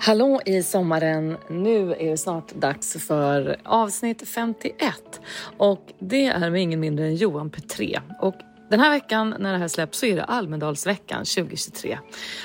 Hallå i sommaren! Nu är det snart dags för avsnitt 51 och det är med ingen mindre än Johan Petré. Och den här veckan när det här släpps så är det Almedalsveckan 2023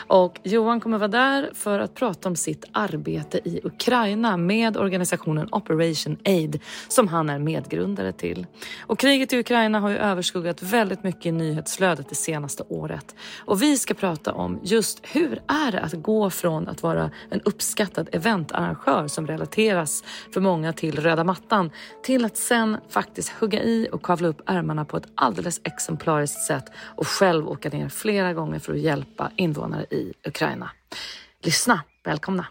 och Johan kommer vara där för att prata om sitt arbete i Ukraina med organisationen Operation Aid som han är medgrundare till. Och kriget i Ukraina har ju överskuggat väldigt mycket i nyhetsflödet det senaste året och vi ska prata om just hur är det att gå från att vara en uppskattad eventarrangör som relateras för många till röda mattan till att sen faktiskt hugga i och kavla upp ärmarna på ett alldeles exemplar solidariskt sätt och själv åka ner flera gånger för att hjälpa invånare i Ukraina. Lyssna, välkomna!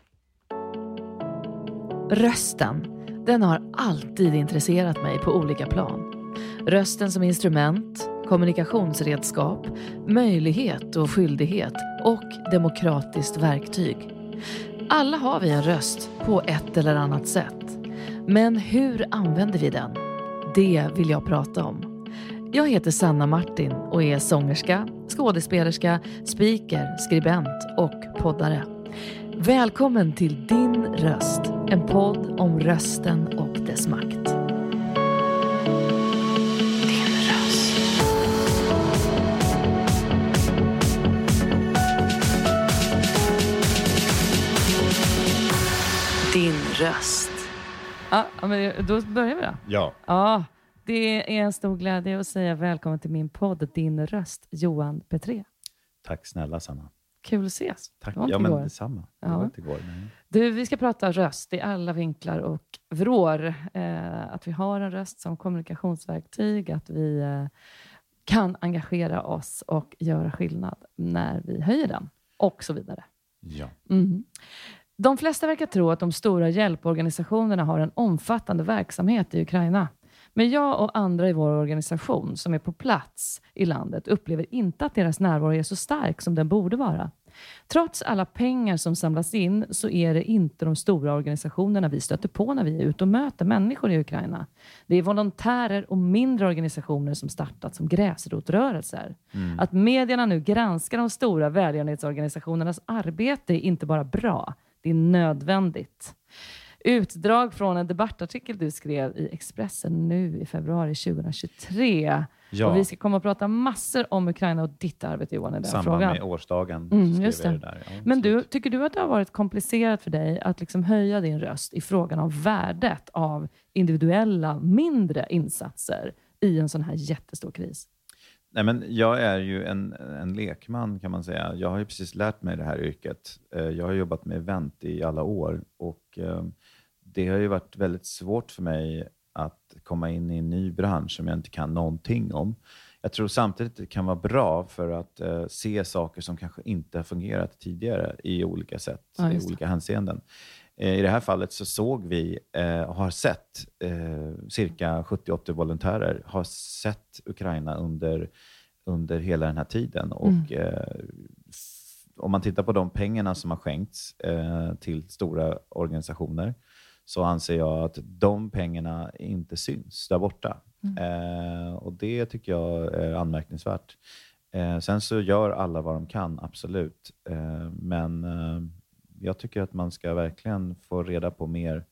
Rösten, den har alltid intresserat mig på olika plan. Rösten som instrument, kommunikationsredskap, möjlighet och skyldighet och demokratiskt verktyg. Alla har vi en röst på ett eller annat sätt. Men hur använder vi den? Det vill jag prata om. Jag heter Sanna Martin och är sångerska, skådespelerska, speaker, skribent och poddare. Välkommen till Din röst, en podd om rösten och dess makt. Din röst. Din röst. Ja, men då börjar vi då. Ja. Ja, det är en stor glädje att säga välkommen till min podd Din röst, Johan Petré. Tack snälla Sanna. Kul att ses. Tack. Ja, men igår. detsamma. Det Ja. var inte igår. Nej. Du, vi ska prata röst i alla vinklar och vrår. Eh, att vi har en röst som kommunikationsverktyg, att vi eh, kan engagera oss och göra skillnad när vi höjer den och så vidare. Ja. Mhm. De flesta verkar tro att de stora hjälporganisationerna har en omfattande verksamhet i Ukraina. Men jag och andra i vår organisation som är på plats i landet upplever inte att deras närvaro är så stark som den borde vara. Trots alla pengar som samlas in så är det inte de stora organisationerna vi stöter på när vi är ute och möter människor i Ukraina. Det är volontärer och mindre organisationer som startat som gräsrotrörelser. Att medierna nu granskar de stora välgörenhetsorganisationernas arbete är inte bara bra, det är nödvändigt. Utdrag från en debattartikel du skrev i Expressen nu i februari 2023. Ja. Och vi ska komma och prata massor om Ukraina och ditt arbete Johan i den samband frågan. med årsdagen Mm, just det. det där. Ja, Men du, tycker du att det har varit komplicerat för dig att liksom höja din röst i frågan om värdet av individuella mindre insatser i en sån här jättestor kris? Nej, men jag är ju en, en lekman kan man säga. Jag har ju precis lärt mig det här yrket. Eh, Jag har jobbat med event i alla år och eh, det har ju varit väldigt svårt för mig att komma in i en ny bransch som jag inte kan någonting om. Jag tror samtidigt det kan vara bra för att eh, se saker som kanske inte har fungerat tidigare i olika sätt, Ja, i olika hänseenden. Eh, I det här fallet så såg vi eh, och har sett eh, cirka 70-80 volontärer har sett Ukraina under, under hela den här tiden. Och, eh, f- om man tittar på de pengarna som har skänkts eh, till stora organisationer så anser jag att de pengarna inte syns där borta. Eh, och Det tycker jag är anmärkningsvärt. Eh, sen så gör alla vad de kan, absolut. Eh, men eh, jag tycker att man ska verkligen få reda på mer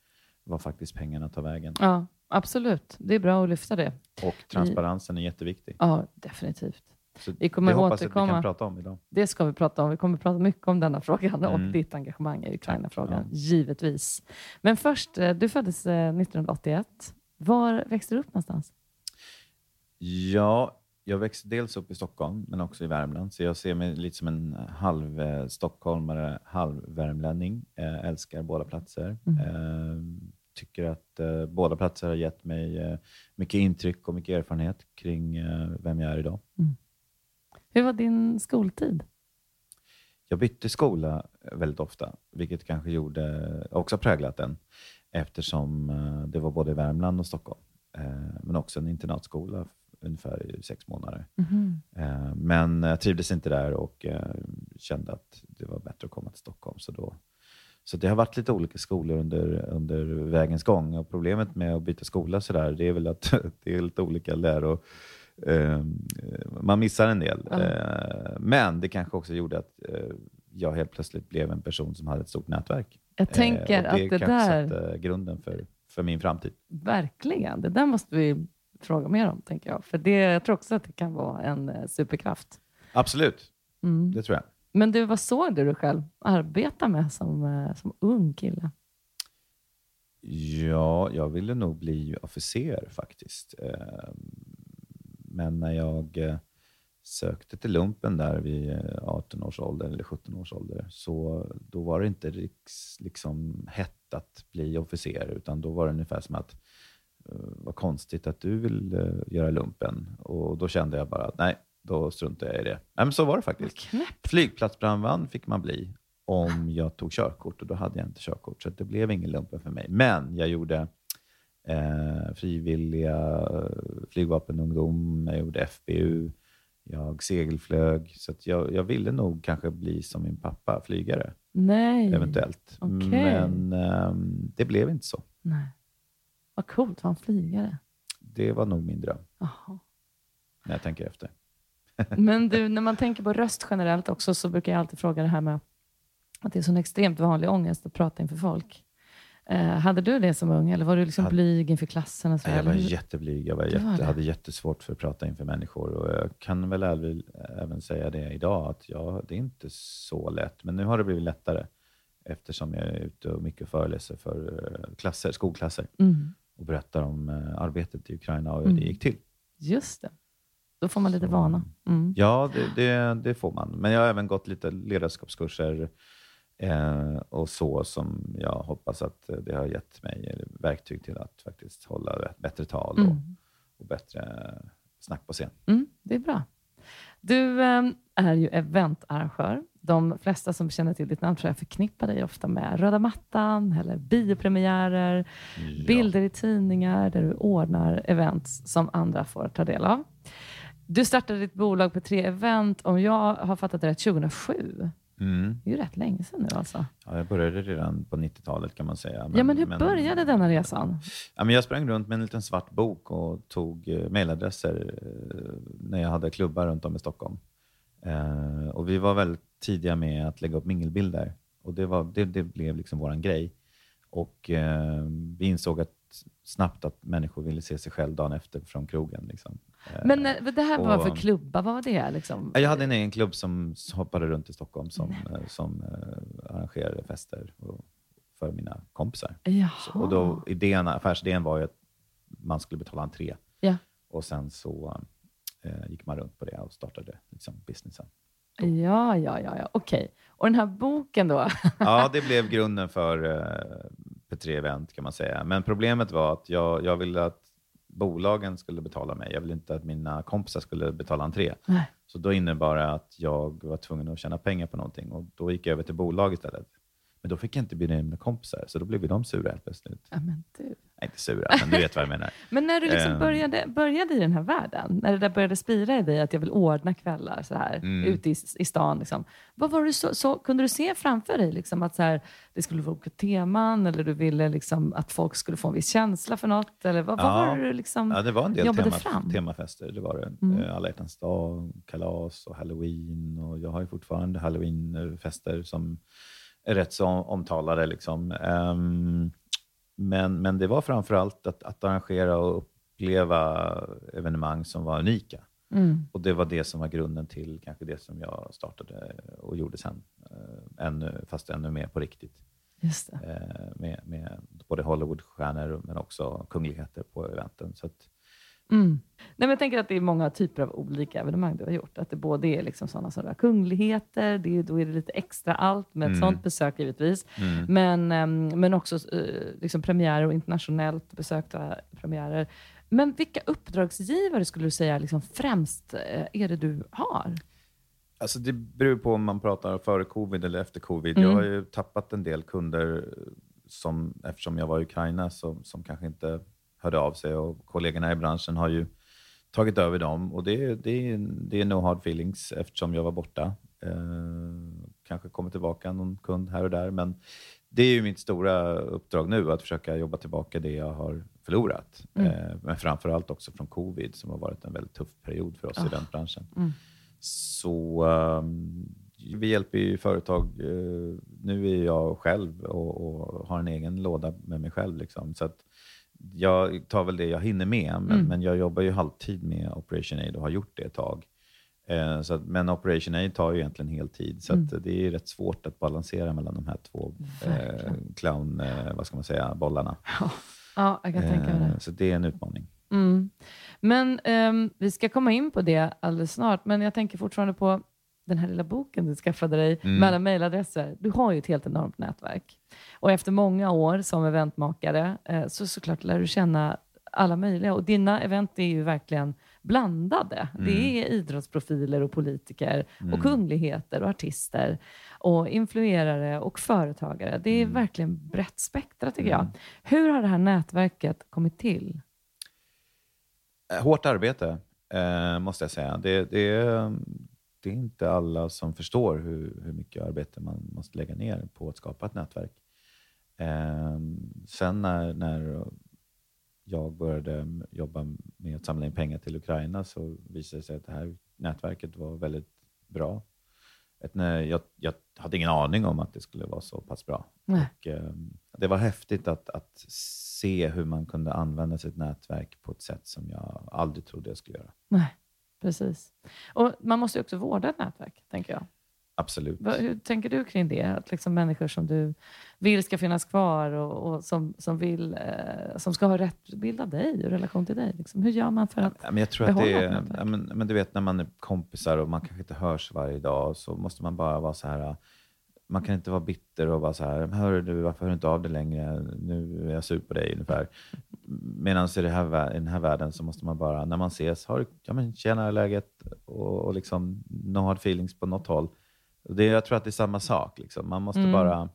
vad faktiskt pengarna tar vägen. Ja, absolut. Det är bra att lyfta det. Och transparensen är jätteviktig. Ja, definitivt. Så Vi kommer det hoppas jag att vi återkomma. kan prata om idag. Det ska vi prata om. Vi kommer prata mycket om denna frågan och Mm. ditt engagemang i Ukraina-frågan, Ja. givetvis. Men först, eh, du föddes eh, 1981. Var växte du upp någonstans? Ja, jag växte dels upp i Stockholm, men också i Värmland. Så jag ser mig lite som en halv eh, stockholmare, halv värmlänning. Eh, älskar båda platser. Eh, tycker att båda platser har gett mig mycket intryck och mycket erfarenhet kring vem jag är idag. Hur var din skoltid? Jag bytte skola väldigt ofta, vilket kanske gjorde, också präglat den, eftersom eh, det var både Värmland och Stockholm, eh, men också en internatskola ungefär i sex månader. Eh, Men jag trivdes inte där och kände att det var bättre att komma till Stockholm. Så, då, så det har varit lite olika skolor under, under vägens gång. Och problemet med att byta skola så där, det är väl att det är lite olika läro... Eh, man missar en del. Eh, men det kanske också gjorde att eh, jag helt plötsligt blev en person som hade ett stort nätverk. Jag tänker Eh, och att det där... satte grunden för, för min framtid. Verkligen. Det där måste vi fråga mer om, tänker jag. För det, jag tror också att det kan vara en superkraft. Absolut, Mm. det tror jag. Men du, vad såg du dig själv arbeta med som, som ung kille? Ja, jag ville nog bli officer faktiskt. Eh, Men när jag eh, sökte till lumpen där vid eh, 18 års ålder, eller 17 års ålder, så då var det inte riks, liksom hett att bli officer, utan då var det ungefär som att eh, vad konstigt att du vill eh, göra lumpen. Och då kände jag bara att nej, då struntar jag i det. Nej, men så var det faktiskt. Flygplatsbrandman fick man bli om jag tog körkort och då hade jag inte körkort. Så det blev ingen lumpen för mig. Men jag gjorde eh, frivilliga eh, flygvapenungdom, jag gjorde FBU, jag segelflög. Så jag, jag ville nog kanske bli som min pappa, flygare, Nej. eventuellt. Okej. Men ehm, det blev inte så. Nej. Vad coolt vara en flygare. Det var nog min dröm, Jaha. när jag tänker efter. Men du, när man tänker på röst generellt också så brukar jag alltid fråga det här med att det är sån extremt vanlig ångest att prata inför folk. Eh, hade du det som ung eller var du liksom Hade- blyg inför klassen? Och så, Jag var eller jätteblyg. Jag var var jätte, det? hade jättesvårt för att prata inför människor. Och jag kan väl även, säga det idag, att ja, det är inte så lätt. Men nu har det blivit lättare eftersom jag är ute och mycket föreläser för eh, klasser, skolklasser Mm, och berättar om eh, arbetet i Ukraina och hur Mm. det gick till. just det. Då får man lite Så- vana. Mm. Ja, det, det, det får man. Men jag har även gått lite ledarskapskurser eh, och så som jag hoppas att det har gett mig verktyg till att faktiskt hålla bättre tal och, Mm. och bättre snack på scen. Mm, det är bra. Du eh, är ju eventarrangör. De flesta som känner till ditt namn tror jag förknippar dig ofta med röda mattan eller biopremiärer, Ja. bilder i tidningar där du ordnar events som andra får ta del av. Du startade ditt bolag på tre event, om jag har fattat det rätt, 2007. Mm. Det är ju rätt länge sedan nu alltså. Ja, jag började redan på 90-talet kan man säga. ja, men hur började denna resan? Ja, men jag sprang runt med en liten svart bok och tog eh, mejladresser eh, när jag hade klubbar runt om i Stockholm. Eh, och vi var väldigt tidiga med att lägga upp mingelbilder. Och det, var, det, det blev liksom vår grej. Och eh, vi insåg att, snabbt att människor ville se sig själv dagen efter från krogen. Liksom. Eh, Men eh, det här var och- för klubba, vad var det? Liksom? jag hade en egen klubb som hoppade runt i Stockholm som, eh, som eh, arrangerade fester och, för mina kompisar. Så, och då, idén, affärsidén var ju att man skulle betala entré. Ja. Och sen så eh, gick man runt på det och startade liksom, businessen. Ja, ja, ja, ja. okej. Och den här boken då? Ja, det blev grunden för eh, P3 Event kan man säga. Men problemet var att jag, jag ville att bolagen skulle betala mig. Jag ville inte att mina kompisar skulle betala entré. Nej. Så då innebar det att jag var tvungen att tjäna pengar på någonting och då gick jag över till bolag istället. Men då fick jag inte bjuda in mina kompisar, så då blev de sura helt plötsligt. Ja, men du. Nej, inte sura, men du vet vad jag menar. Men när du liksom Ehm. började, började i den här världen, när det där började spira i dig att jag vill ordna kvällar så här, Mm. ute i, i stan, liksom, vad var det så, så, kunde du se framför dig liksom, att så här, det skulle vara olika teman eller du ville liksom, att folk skulle få en viss känsla för något? Eller vad, vad Ja. var det du liksom Ja, det var en del jobbade tema, fram? temafester. Det var det. Mm. Eh, Alla hjärtans dag, kalas och halloween. Och jag har ju fortfarande halloweenfester som rätt så omtalade. Liksom. Ehm, men, men det var framför allt att, att arrangera och uppleva evenemang som var unika. Mm. Och det var det som var grunden till kanske det som jag startade och gjorde sen. Eh, ännu, fast ännu mer på riktigt. Just. Eh, med, med både Hollywoodstjärnor men också kungligheter på eventen. Så att, Mm. Nej, men jag tänker att det är många typer av olika evenemang du har gjort. Att det både är liksom sådana som rör kungligheter, det är, då är det lite extra allt med ett Mm. sånt besök givetvis. mm. Men, ehm, men också eh, liksom premiärer och internationellt besökta premiärer. Men vilka uppdragsgivare skulle du säga liksom främst eh, är det du har? Alltså det beror på om man pratar före covid eller efter covid. Mm. Jag har ju tappat en del kunder som, eftersom jag var i Ukraina som, som kanske inte hörde av sig och kollegorna i branschen har ju tagit över dem och det, det, det är no hard feelings eftersom jag var borta. Eh, kanske kommer tillbaka någon kund här och där men det är ju mitt stora uppdrag nu att försöka jobba tillbaka det jag har förlorat. Mm. Eh, men framför allt också från covid som har varit en väldigt tuff period för oss i Ah. den branschen. Mm. Så ehm, vi hjälper ju företag. eh, Nu är jag själv och, och har en egen låda med mig själv. Liksom. Så att jag tar väl det jag hinner med, men, Mm. men jag jobbar ju halvtid med Operation Aid och har gjort det ett tag. Eh, Så att, men Operation Aid tar ju egentligen heltid, så att det är rätt svårt att balansera mellan de här två eh, clown, eh, vad ska man säga, bollarna. Ja, jag kan tänka mig Eh, det. Så det är en utmaning. Mm. Men ehm, vi ska komma in på det alldeles snart, men jag tänker fortfarande på den här lilla boken du skaffade dig Mm. med alla mejladresser. Du har ju ett helt enormt nätverk. Och efter många år som eventmakare eh, så såklart lär du känna alla möjliga. Och dina event är ju verkligen blandade. Det är idrottsprofiler och politiker och kungligheter och artister och influerare och företagare. Det är verkligen brett spektra tycker jag. Hur har det här nätverket kommit till? Eh, Hårt arbete, eh, måste jag säga. Det, det, är, det är inte alla som förstår hur, hur mycket arbete man måste lägga ner på att skapa ett nätverk. Eh, sen när, när jag började jobba med att samla in pengar till Ukraina så visade det sig att det här nätverket var väldigt bra. Ett, jag, jag hade ingen aning om att det skulle vara så pass bra. Och, eh, det var häftigt att, att se hur man kunde använda sitt nätverk på ett sätt som jag aldrig trodde jag skulle göra. Nej, precis. Och man måste ju också vårda ett nätverk, tänker jag. Absolut. Hur tänker du kring det? Att liksom människor som du vill ska finnas kvar och, och som, som, vill, eh, som ska ha rätt bild av dig och relation till dig. Liksom. Hur gör man för att... Ja, men jag tror att det är, ja, men, men du vet när man är kompisar och man kanske inte hörs varje dag så måste man bara vara så här. Man kan inte vara bitter och vara så här, hör du, varför hör du inte av dig längre? Nu är jag sur på dig ungefär. Medan i, det här, vä- i den här världen så måste man bara, när man ses, har du, ja men tjena läget? Och, och liksom, no hard feelings på något håll. Och det, jag tror att det är samma sak. Liksom. Man måste Mm. bara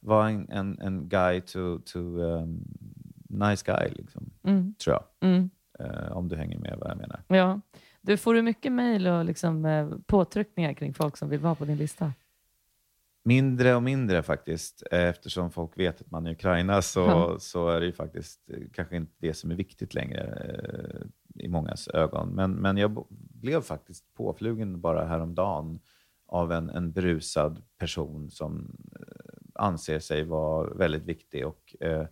vara en, en, en guy to, to um, nice guy, liksom, Mm, tror jag. mm, Eh, om du hänger med vad jag menar. ja. Du, får du mycket mejl och liksom, eh, påtryckningar kring folk som vill vara på din lista? Mindre och mindre faktiskt, eh, eftersom folk vet att man är i Ukraina så, Ja. så är det ju faktiskt eh, kanske inte det som är viktigt längre eh, i mångas ögon. Men, men jag blev faktiskt påflugen bara häromdagen av en, en berusad person som anser sig vara väldigt viktig och eh,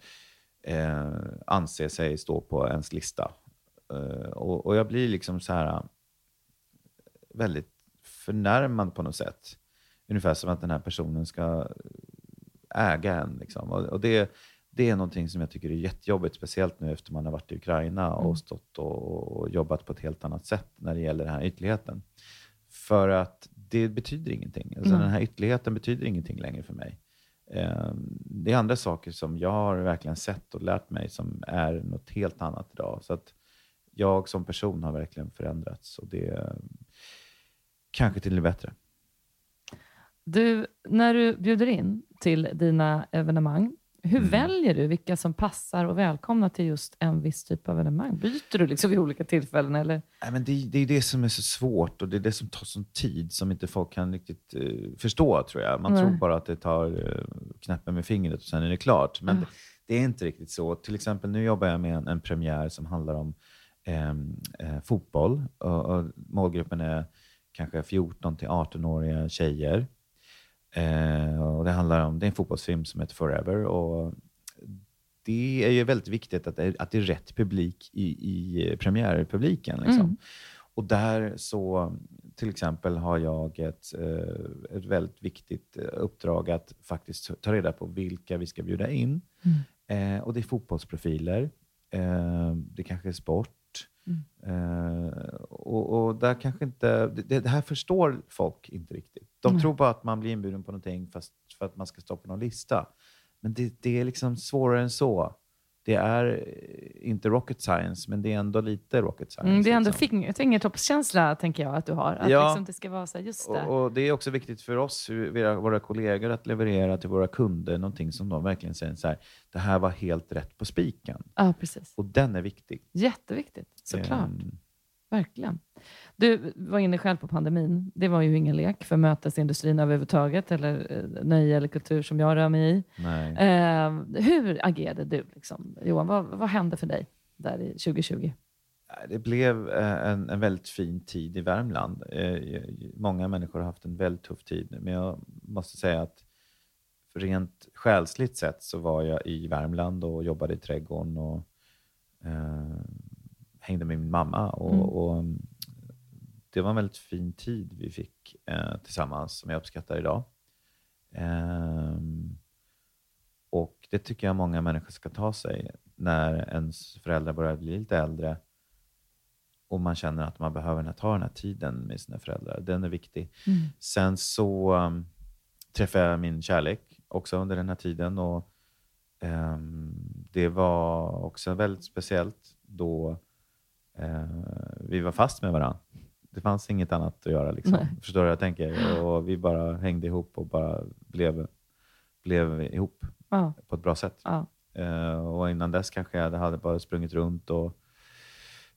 eh, anser sig stå på ens lista. Eh, och, och jag blir liksom så här väldigt förnärmad på något sätt. Ungefär som att den här personen ska äga en. Liksom. Och, och det, det är någonting som jag tycker är jättejobbigt, speciellt nu efter man har varit i Ukraina och Mm. stått och, och jobbat på ett helt annat sätt när det gäller den här ytterligheten. För att det betyder ingenting. Alltså, Nej. Den här ytterligheten betyder ingenting längre för mig. Eh, Det är andra saker som jag har verkligen sett och lärt mig som är något helt annat idag. Så att jag som person har verkligen förändrats och det är kanske till det bättre. Du, när du bjuder in till dina evenemang, hur Mm. väljer du vilka som passar och välkomna till just en viss typ av evenemang? Byter du liksom vid olika tillfällen? Eller? Nej, men det, det är det som är så svårt och det är det som tar sån tid som inte folk kan riktigt eh, förstå tror jag. Man Nej. tror bara att det tar uh, knappen med fingret och sen är det klart. Men Ah. det, det är inte riktigt så. Till exempel nu jobbar jag med en, en premiär som handlar om ehm, eh, fotboll. Och, och målgruppen är kanske 14 till 18-åriga tjejer. Eh, och det handlar om, det är en fotbollsfilm som heter Forever. Och det är ju väldigt viktigt att det är, att det är rätt publik i, i premiärpubliken. Liksom. Mm. Och där så, till exempel har jag ett, eh, ett väldigt viktigt uppdrag att faktiskt ta reda på vilka vi ska bjuda in. Eh, och det är fotbollsprofiler, eh, det kanske är sport. Eh, och, och där kanske inte, det, det här förstår folk inte riktigt. De Nej. tror bara att man blir inbjuden på någonting fast för att man ska stå på någon lista. Men det, det är liksom svårare än så. Det är eh, inte rocket science, men det är ändå lite rocket science. Mm, det är ändå liksom. finger, fingertoppskänsla, tänker jag, att du har. Att Ja. liksom det ska vara så här, just det. Och, och det är också viktigt för oss, våra, kollegor, att leverera till våra kunder någonting som de verkligen säger så här, det här var helt rätt på spiken. Ja, precis. Och den är viktig. Jätteviktigt, såklart. Ehm, Verkligen. Du var inne själv på pandemin. Det var ju ingen lek för mötesindustrin överhuvudtaget, eller eh, nöje eller kultur som jag rör mig i. Eh, hur agerade du, liksom? Johan? Vad, vad hände för dig där i 2020? Det blev eh, en, en väldigt fin tid i Värmland. Eh, Många människor har haft en väldigt tuff tid, men jag måste säga att rent själsligt sett så var jag i Värmland och jobbade i trädgården och eh, hängde med min mamma. Och, Mm. och det var en väldigt fin tid vi fick eh, tillsammans som jag uppskattar idag. Ehm, och det tycker jag många människor ska ta sig när ens föräldrar börjar bli lite äldre och man känner att man behöver ta den här tiden med sina föräldrar. Den är viktig. Mm. Sen så um, träffade jag min kärlek också under den här tiden. Och, ehm, det var också väldigt speciellt då eh, vi var fast med varandra. Det fanns inget annat att göra. Liksom. Förstår du vad jag tänker? Och vi bara hängde ihop och bara blev, blev ihop Ja, på ett bra sätt. ja. Eh, och innan dess kanske jag hade bara sprungit runt och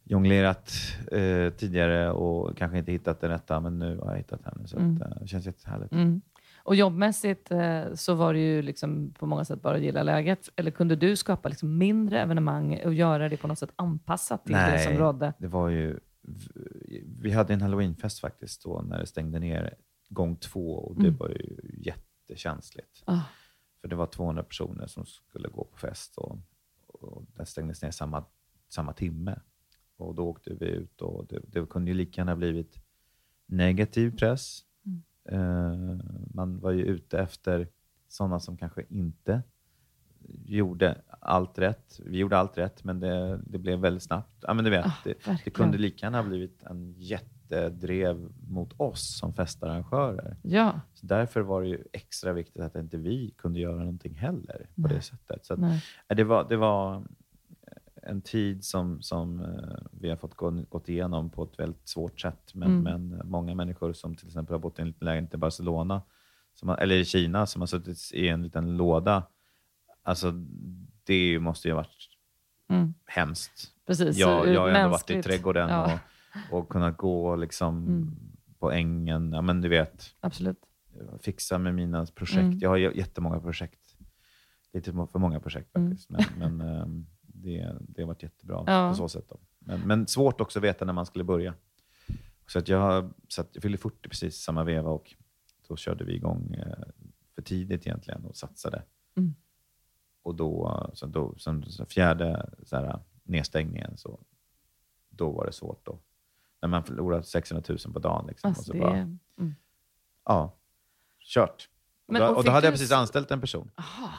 jonglerat eh, tidigare och kanske inte hittat det rätta, men nu har jag hittat henne. Så Mm. att, eh, det känns jättehärligt. Mm. Och jobbmässigt eh, så var det ju liksom på många sätt bara att gilla läget. Eller kunde du skapa liksom mindre evenemang och göra det på något sätt anpassat till det som rådde? det var ju... Vi hade en halloweenfest faktiskt då när det stängde ner gång två och det Mm. var ju jättekänsligt. Ah, För det var 200 personer som skulle gå på fest och, och den stängdes ner samma, samma timme. Och då åkte vi ut och det, det kunde ju lika gärna blivit negativ press. Eh, man var ju ute efter sådana som kanske inte gjorde allt rätt. Vi gjorde allt rätt, men det, det blev väldigt snabbt. Ja, men du vet, Ah, det, det kunde lika gärna ha blivit en jättedrev mot oss som festarrangörer. ja, Så därför var det ju extra viktigt att inte vi kunde göra någonting heller på Nej. det sättet. Så att, eh, det, var, det var en tid som, som eh, vi har fått gå, gått igenom på ett väldigt svårt sätt. Men, Mm. men många människor som till exempel har bott i en liten lägenhet i Barcelona, har, eller i Kina, som har suttit i en liten låda. Alltså, det måste ju ha varit Mm. hemskt. Precis. Jag, jag har ändå varit i trädgården Ja, och, och kunnat gå liksom Mm. på ängen. Ja, men du vet, absolut. fixa med mina projekt. Mm. Jag har jättemånga projekt. Lite för många projekt Mm. faktiskt. Men, men ehm, det, det har varit jättebra Ja. på så sätt. Då. Men, men svårt också att veta när man skulle börja. Så att jag, så att jag fyllde 40 precis samma veva och då körde vi igång eh, för tidigt egentligen och satsade. Mm. Och då, så då så fjärde så här, nedstängningen, så då var det svårt. Då. När man förlorar 600 000 på dagen. Liksom, och Alltså, så det, bara, mm. Ja, kört. Men, och och då, och fick då hade jag du precis s- anställt en person. Aha.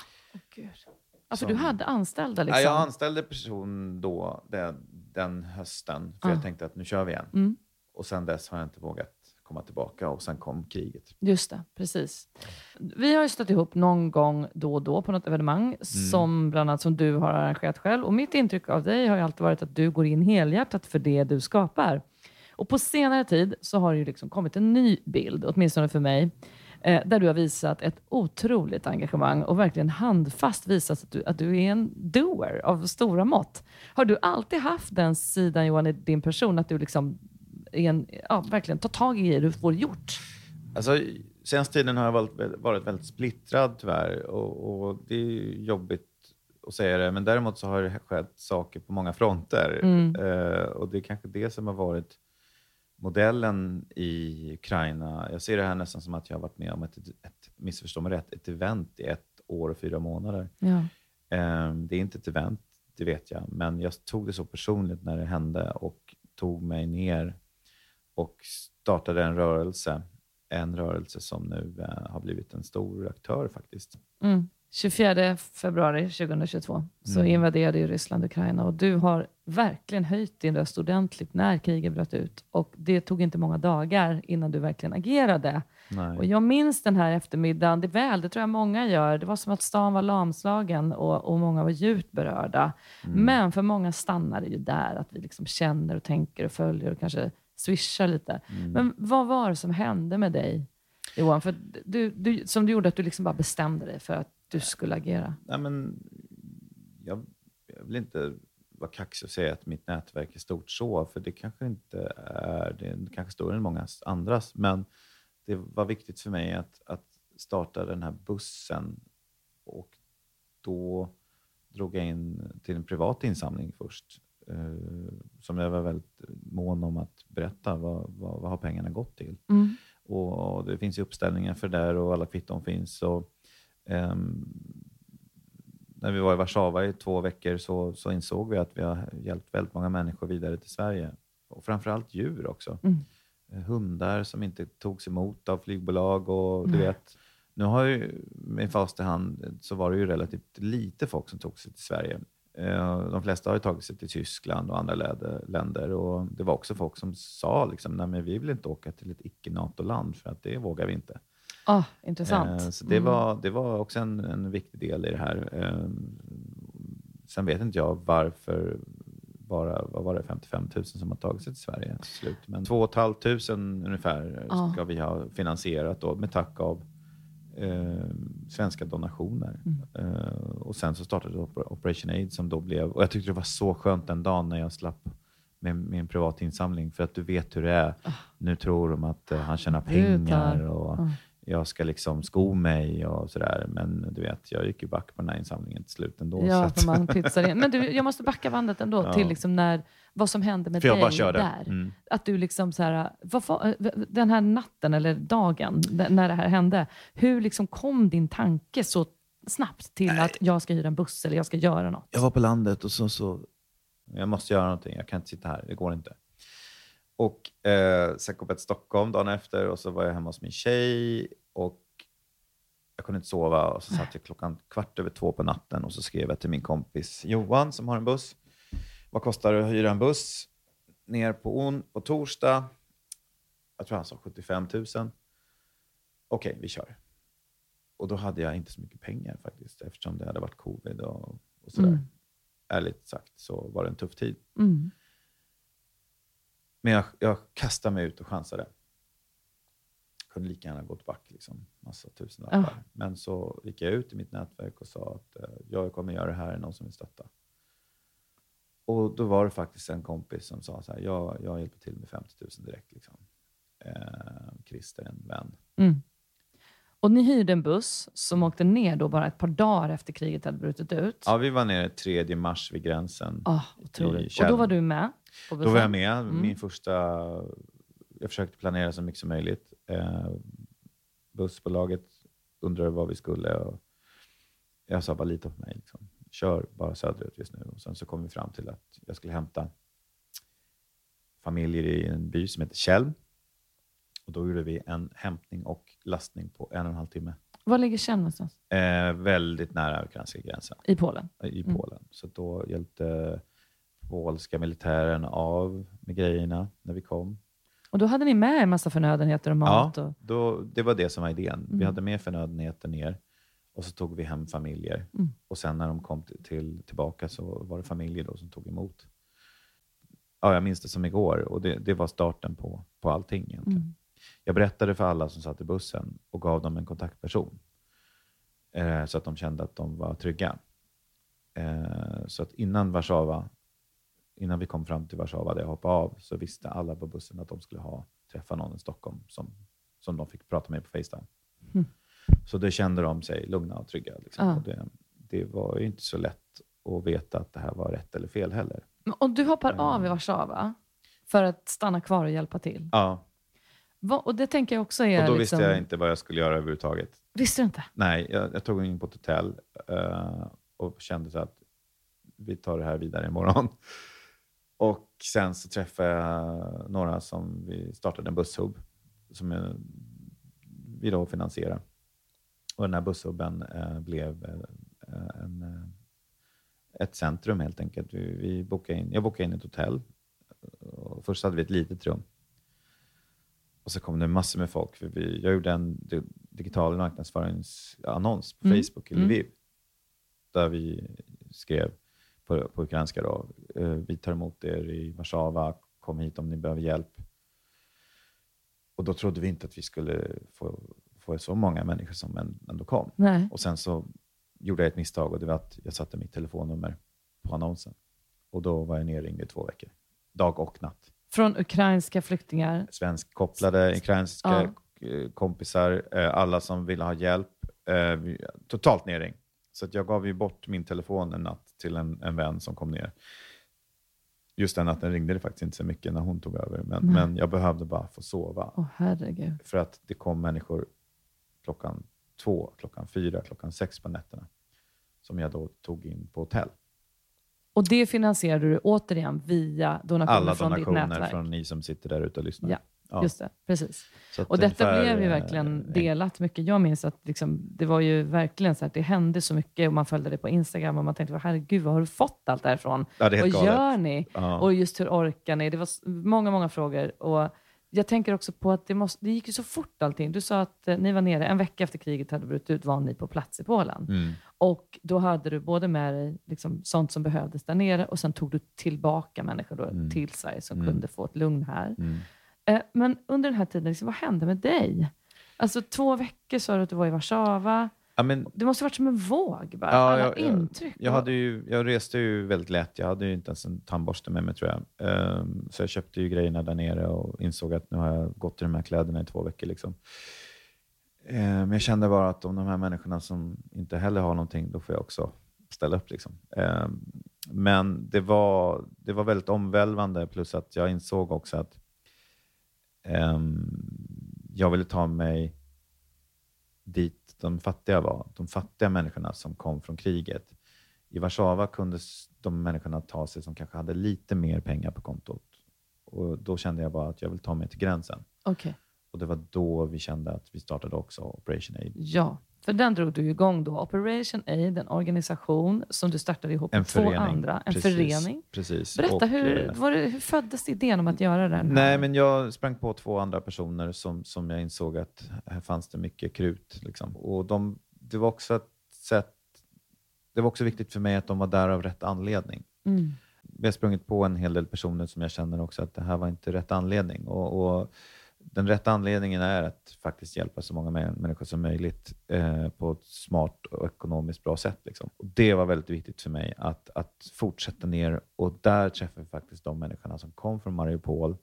Alltså Som- du hade anställda liksom? Ja, jag anställde person då, den, den hösten, för Ah. jag tänkte att nu kör vi igen. Mm, Och sen dess har jag inte vågat komma tillbaka och sen kom kriget. just det, precis. Vi har ju stått ihop någon gång då och då på något evenemang, Mm. som bland annat som du har arrangerat själv. Och mitt intryck av dig har ju alltid varit att du går in helhjärtat för det du skapar. Och på senare tid så har det ju liksom kommit en ny bild, åtminstone för mig, eh, där du har visat ett otroligt engagemang och verkligen handfast visat att du, att du är en doer av stora mått. Har du alltid haft den sidan Johan i din person, att du liksom en, ja, verkligen tar tag i det du får gjort? Alltså, senaste tiden har jag varit, varit väldigt splittrad tyvärr och, och det är jobbigt att säga det, men däremot så har det skett saker på många fronter. Mm. Eh, och det är kanske det som har varit modellen i Ukraina. Jag ser det här nästan som att jag har varit med om ett, ett missförstå mig rätt, ett event i ett år och fyra månader. Ja. Eh, Det är inte ett event, det vet jag, men jag tog det så personligt när det hände och tog mig ner och startade en rörelse. En rörelse som nu eh, har blivit en stor aktör faktiskt. Mm. 24 februari 2022 så Mm. invaderade ju Ryssland Ukraina och du har verkligen höjt din röst ordentligt när kriget bröt ut. Och det tog inte många dagar innan du verkligen agerade. Nej. Och jag minns den här eftermiddagen, det väl, det tror jag många gör. Det var som att stan var lamslagen och, och många var djupt berörda. Mm. Men för många stannar det ju där, att vi liksom känner och tänker och följer och kanske swishar lite. Mm. Men vad var det som hände med dig, Johan? För du, du, som du gjorde att du liksom bara bestämde dig för att du skulle agera. Nej, men jag, jag vill inte vara kaxig och säga att mitt nätverk är stort så, för det kanske inte är. Det är kanske större än många andras, men det var viktigt för mig att, att starta den här bussen och då drog jag in till en privat insamling först eh, som jag var väldigt mån om att berätta. Vad, vad, vad har pengarna gått till? Mm. Och, och det finns ju uppställningar för det där och alla kvitton finns. Och, när vi var i Warszawa i två veckor så, så insåg vi att vi har hjälpt väldigt många människor vidare till Sverige. Och framförallt djur också. Mm. Eh, Hundar som inte togs emot av flygbolag. och du Nej. vet, Nu har ju med fast i hand så var det ju relativt lite folk som tog sig till Sverige. Eh, De flesta har ju tagit sig till Tyskland och andra länder. Och det var också folk som sa liksom, Nej, men vi vill inte åka till ett icke-NATO-land för att det vågar vi inte. Ah, intressant. Eh, Så det, Mm. var, det var också en, en viktig del i det här. Eh, Sen vet inte jag varför bara vad var det, 55 000 som har tagit sig till Sverige till slut. Men 2 500 ungefär Ja. ska vi ha finansierat då, med tack av eh, svenska donationer. Mm. Eh, och sen så startade Oper- Operation Aid som då blev, och jag tyckte det var så skönt den dagen när jag slapp med, med en privat insamling för att du vet hur det är. Nu tror de att eh, han tjänar pengar och Ja. Jag ska liksom sko mig och sådär. Men du vet, jag gick ju back på den här insamlingen till slut ändå. så Ja, att- för man pytsar in. Men du, jag måste backa bandet ändå Ja. till liksom när, vad som hände med dig bara körde. där. Mm. Att du liksom så här, vad var, den här natten eller dagen när det här hände, hur liksom kom din tanke så snabbt till att jag ska hyra en buss eller jag ska göra något? Jag var på landet och så, så jag måste göra någonting. Jag kan inte sitta här. Det går inte. Och eh, sen kom jag till Stockholm dagen efter och så var jag hemma hos min tjej och jag kunde inte sova och så satt jag klockan kvart över två på natten och så skrev jag till min kompis Johan som har en buss. Vad kostar det att hyra en buss ner på, on, på torsdag? Jag tror han sa 75 000. Okej, vi kör. Och då hade jag inte så mycket pengar faktiskt eftersom det hade varit covid och, och sådär. Mm. Ärligt sagt så var det en tuff tid. Mm. Men jag, jag kastade mig ut och chansade. Kunde lika gärna gått back, liksom, massa tusenlappar. Ja. Men så gick jag ut i mitt nätverk och sa att eh, jag kommer göra det här, är någon som vill stötta? Och då var det faktiskt en kompis som sa så här, jag, jag hjälper till med 50 000 direkt. Liksom. Eh, Christer, en vän. Mm. Och ni hyrde en buss som åkte ner då bara ett par dagar efter kriget hade brutit ut. Ja, vi var nere 3 mars vid gränsen. I otroligt. Och då var du med Då var jag med. Mm. Min första... Jag försökte planera så mycket som möjligt. Eh, bussbolaget undrade vad vi skulle. Och jag sa bara lita på mig. Liksom. Kör bara söderut just nu. Och sen så kom vi fram till att jag skulle hämta familjer i en by som heter Tjällm. Och då gjorde vi en hämtning och lastning på en och en halv timme. Var ligger Kjell någonstans? Eh, väldigt nära ukrainska gränsen I Polen? i Mm. Polen. Så då hjälpte polska militären av med grejerna när vi kom. Och då hade ni med en massa förnödenheter och mat? Och... Då, det var det som var idén. Vi Mm. hade med förnödenheter ner och så tog vi hem familjer. Mm. Och sen när de kom till, till, tillbaka så var det familjer då som tog emot. Ja, jag minns det som igår och det, det var starten på, på allting egentligen. Jag berättade för alla som satt i bussen och gav dem en kontaktperson. Eh, så att de kände att de var trygga. Eh, så att innan Warszawa, innan vi kom fram till Warszawa där jag hoppade av, så visste alla på bussen att de skulle ha, träffa någon i Stockholm som, som de fick prata med på Facetime. Mm. Så då kände de sig lugna och trygga. Liksom. Ja. Och det, det var ju inte så lätt att veta att det här var rätt eller fel heller. Men- Och du hoppar av i Warszawa för att stanna kvar och hjälpa till? Ja, Och det tänker jag också är... och då liksom... visste jag inte vad jag skulle göra överhuvudtaget. Visste du inte? Nej, jag, jag tog in på ett hotell eh, och kände så att vi tar det här vidare imorgon. Och sen så träffade jag några som vi startade en busshub som vi då finansierar. Och den här busshubben eh, blev eh, en, ett centrum helt enkelt. Vi, vi bokade in, jag bokade in ett hotell. Och först hade vi ett litet rum. Och så kom det massor med folk. För vi, jag gjorde en di- digital marknadsföringsannons på Mm. Facebook i Mm. Lviv. Där vi skrev på, på ukrainska då. eh, Vi tar emot er i Warszawa. Kom hit om ni behöver hjälp. Och då trodde vi inte att vi skulle få, få så många människor som ändå kom. Nej. Och sen så gjorde jag ett misstag och det var att jag satte mitt telefonnummer på annonsen. Och då var jag nerringd i två veckor. Dag och natt. Från ukrainska flyktingar. Svenskkopplade, ukrainska eh, kompisar, eh, alla som ville ha hjälp. Eh, Totalt nerringd. Så att jag gav ju bort min telefon en natt till en, en vän som kom ner. Just den natten ringde det faktiskt inte så mycket när hon tog över, men, Nej. men jag behövde bara få sova. Åh herregud. För att det kom människor klockan två, klockan fyra, klockan sex på nätterna som jag då tog in på hotell. Och det finansierade du återigen via donationer Alla från ditt donationer nätverk? från ni som sitter där ute och lyssnar. Ja, Ja. Just det, precis. Och detta ungefär, blev ju eh, verkligen en- delat mycket. Jag minns att liksom, det var ju verkligen så att det hände så mycket och man följde det på Instagram och man tänkte, herregud, vad har du fått allt därifrån? Ja, det är Vad galet. gör ni? Ja. Och just hur orkar ni? Det var många, många frågor. Och jag tänker också på att det, måste, det gick ju så fort allting. Du sa att eh, ni var nere, en vecka efter kriget hade brutit ut var ni på plats i Polen. Mm. Och då hade du både med dig liksom, sånt som behövdes där nere och sen tog du tillbaka människor då Mm. till Sverige som Mm. kunde få ett lugn här. Mm. Eh, men under den här tiden, liksom, vad hände med dig? Alltså två veckor sa du att du var i Warszawa. Ja, men, Det måste ha varit som en våg bara. Ja, Alla jag- jag- intryck. jag, hade ju, jag reste ju väldigt lätt. Jag hade ju inte ens en tandborste med mig tror jag. Ehm, så jag köpte ju grejerna där nere och insåg att nu har jag gått i de här kläderna i två veckor. Liksom. Eh, men jag kände bara att om de här människorna som inte heller har någonting, då får jag också ställa upp. Liksom. Eh, men det var, det var väldigt omvälvande, plus att jag insåg också att ehm, jag ville ta mig dit de fattiga var. De fattiga människorna som kom från kriget. I Warszawa kunde de människorna ta sig som kanske hade lite mer pengar på kontot. Och då kände jag bara att jag vill ta mig till gränsen. Okay. Och det var då vi kände att vi startade också Operation Aid. Ja, för den drog du igång då. Operation Aid, en organisation som du startade ihop med två andra. En Precis, förening. Precis. Berätta, Och, hur, eh, var det, hur föddes idén om att göra den? här? Nej, men jag sprang på två andra personer som, som jag insåg att här fanns det mycket krut. Liksom. Och de, det, var också ett sätt, det var också viktigt för mig att de var där av rätt anledning. Mm. Vi har sprungit på en hel del personer som jag känner också att det här var inte rätt anledning. Och, och den rätta anledningen är att faktiskt hjälpa så många mä- människor som möjligt eh, på ett smart och ekonomiskt bra sätt. Liksom. Och det var väldigt viktigt för mig att, att fortsätta ner och där träffade vi faktiskt de människorna som kom från Mariupol,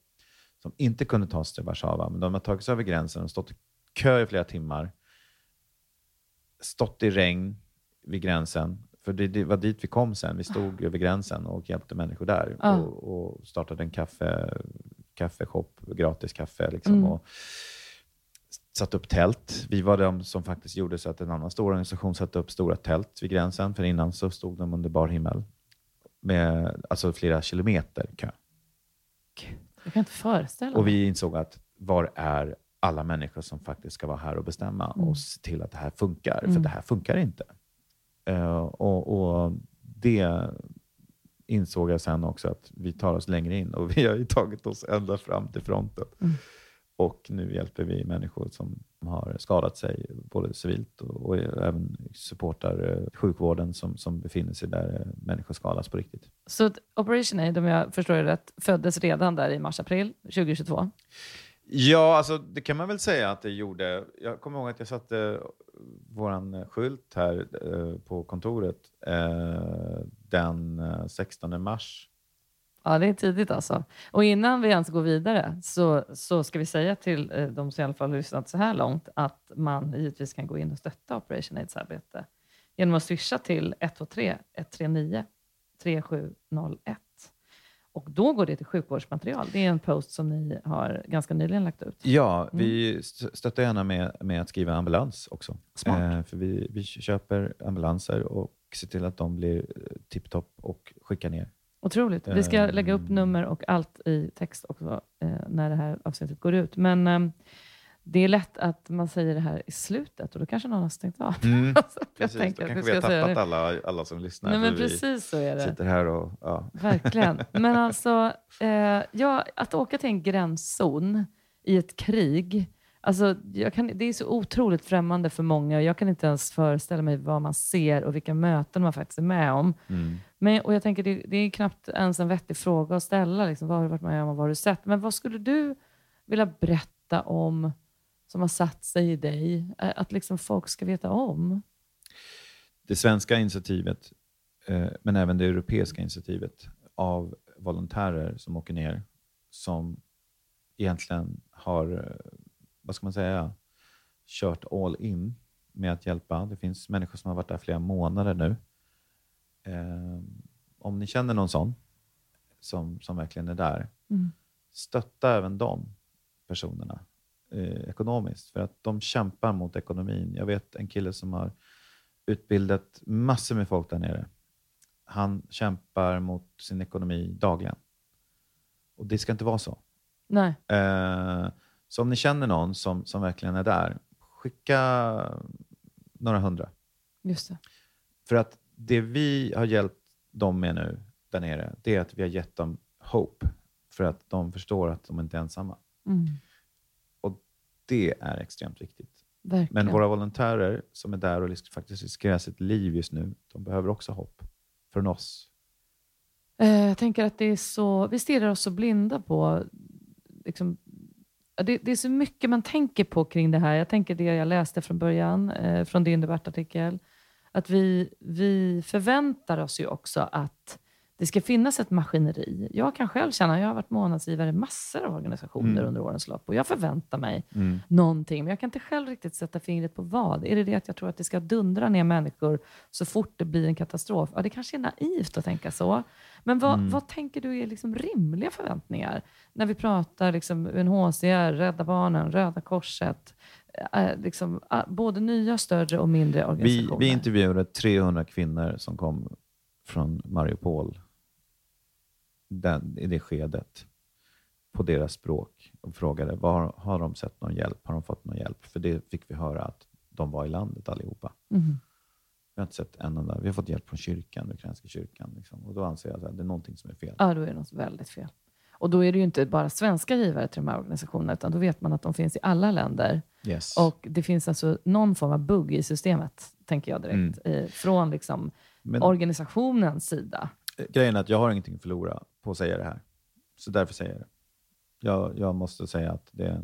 som inte kunde ta sig till Warszawa, men de har tagit sig över gränsen och stått i kö i flera timmar, stått i regn vid gränsen. För det, det var dit vi kom sen. Vi stod över gränsen och hjälpte människor där och, och startade en kaffe, kaffeshop, gratis kaffe. Liksom, Mm. och satt upp tält. Vi var de som faktiskt gjorde så att en annan stor organisation satte upp stora tält vid gränsen, för innan så stod de under bar himmel med alltså flera kilometer kö. Jag kan inte föreställa Och mig. vi insåg att var är alla människor som faktiskt ska vara här och bestämma Mm. och se till att det här funkar? Mm. För det här funkar inte. Eh, och, och det insåg jag sen också att vi tar oss längre in och vi har ju tagit oss ända fram till fronten. Mm. Och nu hjälper vi människor som har skadat sig, både civilt och, och även supportar eh, sjukvården som, som befinner sig där eh, människor skadas på riktigt. Så Operation Aid, om jag förstår det rätt, föddes redan där i mars-april 2022. Ja, alltså det kan man väl säga att det gjorde. Jag kommer ihåg att jag satte eh, vår eh, skylt här eh, på kontoret eh, den eh, 16 mars. Ja, det är tidigt alltså. Och innan vi ens går vidare så, så ska vi säga till eh, de som i alla fall har lyssnat så här långt att man givetvis kan gå in och stötta Operation Aids arbete genom att swisha till 123 139 3701. Och då går det till sjukvårdsmaterial. Det är en post som ni har ganska nyligen lagt ut. Ja, vi st- stöttar gärna med, med att skriva ambulans också. Eh, för vi, vi köper ambulanser och ser till att de blir eh, tipptopp och skickar ner. Otroligt. Vi ska Ehm. lägga upp nummer och allt i text också eh, när det här avsnittet går ut. Men ehm, det är lätt att man säger det här i slutet och då kanske någon har stängt av. Mm, Alltså, jag precis, tänker då kanske vi har tappat alla, alla som lyssnar. Nej, men precis så är det. sitter här och... Ja. Verkligen. Men alltså, eh, ja, att åka till en gränszon i ett krig, alltså, jag kan, det är så otroligt främmande för många. Jag kan inte ens föreställa mig vad man ser och vilka möten man faktiskt är med om. Mm. Men, och jag tänker, det, det är knappt ens en vettig fråga att ställa. Liksom, vad har du varit med om och vad har du sett? Men vad skulle du vilja berätta om som har satt sig i dig? Eh, Att liksom folk ska veta om? det svenska initiativet, eh, men även det europeiska initiativet av volontärer som åker ner, som egentligen har, eh, vad ska man säga, kört all in med att hjälpa. Det finns människor som har varit där flera månader nu. Om ni känner någon sån, som, som verkligen är där. Mm. Stötta även de personerna eh, ekonomiskt, för att de kämpar mot ekonomin. Jag vet en kille som har utbildat massor med folk där nere. Han kämpar mot sin ekonomi dagligen. Och det ska inte vara så. Nej. Eh, så om ni känner någon som, som verkligen är där, skicka några hundra. Just det. För att det vi har hjälpt dem med nu där nere, det är att vi har gett dem hope. För att de förstår att de inte är ensamma. Mm. Det är extremt viktigt. Verkligen. Men våra volontärer som är där och faktiskt riskerar sitt liv just nu, de behöver också hopp från oss. Eh, jag tänker att det är så, vi stirrar oss så blinda på, liksom, det, det är så mycket man tänker på kring det här. Jag tänker det jag läste från början, eh, från din debattartikel, att vi, vi förväntar oss ju också att det ska finnas ett maskineri. Jag kan själv känna, jag har varit månadsgivare i massor av organisationer Mm. under årens lopp och jag förväntar mig någonting, men jag kan inte själv riktigt sätta fingret på vad. Är det det att jag tror att det ska dundra ner människor så fort det blir en katastrof? Ja, det kanske är naivt att tänka så. Men vad, Mm. vad tänker du är liksom rimliga förväntningar? När vi pratar liksom UNHCR, Rädda Barnen, Röda Korset, eh, liksom, ah, både nya, större och mindre Vi, organisationer. vi intervjuade 300 kvinnor som kom från Mariupol den, i det skedet på deras språk och frågade vad har, de sett någon hjälp? Har de fått någon hjälp? För det fick vi höra att de var i landet allihopa. Mhm. Vi har inte sett en enda. Vi har fått hjälp från kyrkan, ukrainska kyrkan. Liksom. Och då anser jag att det är någonting som är fel. Ja, då är det något väldigt fel. Och då är det ju inte bara svenska givare till de här organisationerna, utan då vet man att de finns i alla länder. Yes. Och det finns alltså någon form av bugg i systemet, tänker jag direkt, eh, från liksom Men organisationens sida. Grejen är att jag har ingenting att förlora på att säga det här. Så därför säger jag det. Jag, jag måste säga att det,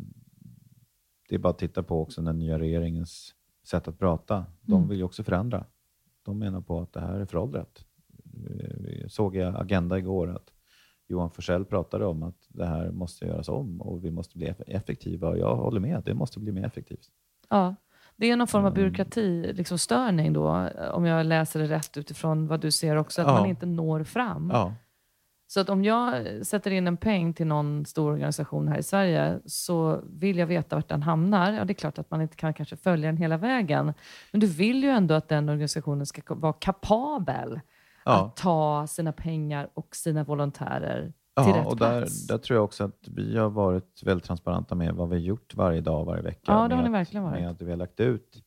det är bara att titta på också den nya regeringens sätt att prata. De Mm. vill ju också förändra. De menar på att det här är föråldrat. Såg i Agenda igår att Johan Forsell pratade om att det här måste göras om och vi måste bli eff- effektiva. Och jag håller med, det måste bli mer effektivt. Ja, det är någon form av Mm. byråkrati, liksom störning då, eh, om jag läser det rätt utifrån vad du ser också, att Ja. man inte når fram. Ja, Så att om jag sätter in en peng till någon stor organisation här i Sverige så vill jag veta vart den hamnar. Ja, det är klart att man inte kan kanske följa den hela vägen. Men du vill ju ändå att den organisationen ska vara kapabel ja. att ta sina pengar och sina volontärer till Ja, rätt och där, plats. där tror jag också att vi har varit väldigt transparenta med vad vi har gjort varje dag, varje vecka. Ja, det har ni att- verkligen varit. Med att vi har lagt ut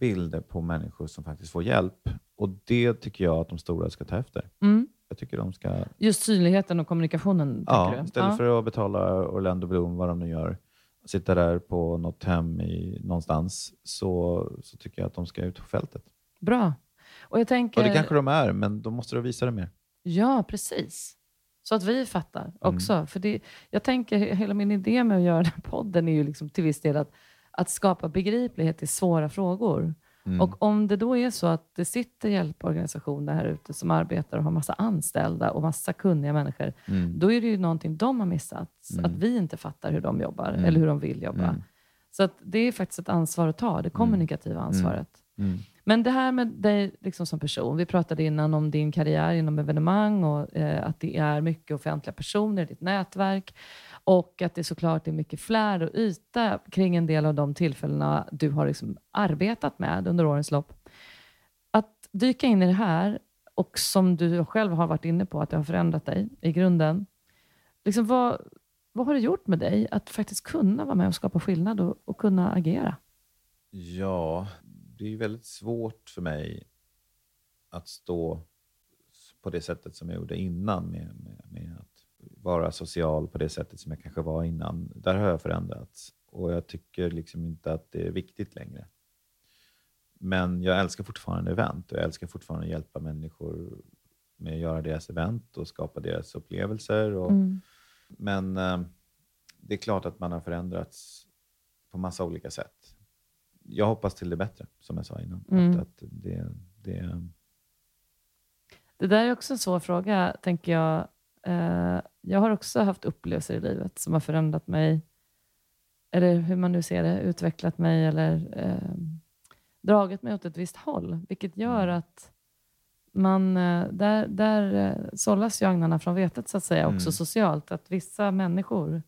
bilder på människor som faktiskt får hjälp. Och det tycker jag att de stora ska ta efter. Mm. Jag tycker de ska, Just synligheten och kommunikationen, ja, du? istället Ja. för att betala Orlando Bloom, vad de nu gör, sitta där på något hem i, någonstans, så, så tycker jag att de ska ut på fältet. Bra. Och jag tänker... Och det kanske de är, men då måste de visa det mer. Ja, precis. Så att vi fattar Mm. också. För det, jag tänker, hela min idé med att göra den här podden är ju liksom till viss del att, att skapa begriplighet i svåra frågor. Mm. Och om det då är så att det sitter hjälporganisationer här ute som arbetar och har massa anställda och massa kunniga människor, Mm. då är det ju någonting de har missat. Mm. Att vi inte fattar hur de jobbar Mm. eller hur de vill jobba. Mm. Så att det är faktiskt ett ansvar att ta, det kommunikativa ansvaret. Men det här med dig liksom som person. Vi pratade innan om din karriär inom evenemang och eh, att det är mycket offentliga personer i ditt nätverk. Och att det såklart är mycket flärd och yta kring en del av de tillfällena du har liksom arbetat med under årens lopp. Att dyka in i det här och som du själv har varit inne på, att det har förändrat dig i grunden. Liksom vad, vad har det gjort med dig att faktiskt kunna vara med och skapa skillnad och, och kunna agera? Ja, det är väldigt svårt för mig att stå på det sättet som jag gjorde innan med, med, med att vara social på det sättet som jag kanske var innan. Där har jag förändrats och jag tycker liksom inte att det är viktigt längre. Men jag älskar fortfarande event och jag älskar fortfarande att hjälpa människor med att göra deras event och skapa deras upplevelser. Och, Mm. Men eh, det är klart att man har förändrats på massa olika sätt. Jag hoppas till det bättre, som jag sa innan. Mm. Att, att det, det, Det där är också en svår fråga, tänker jag. Eh, jag har också haft upplevelser i livet som har förändrat mig, eller hur man nu ser det, utvecklat mig eller eh, dragit mig åt ett visst håll, vilket gör Mm. att man, eh, där, där eh, sållas ju agnarna från vetet, så att säga, också Mm. socialt. Att vissa människor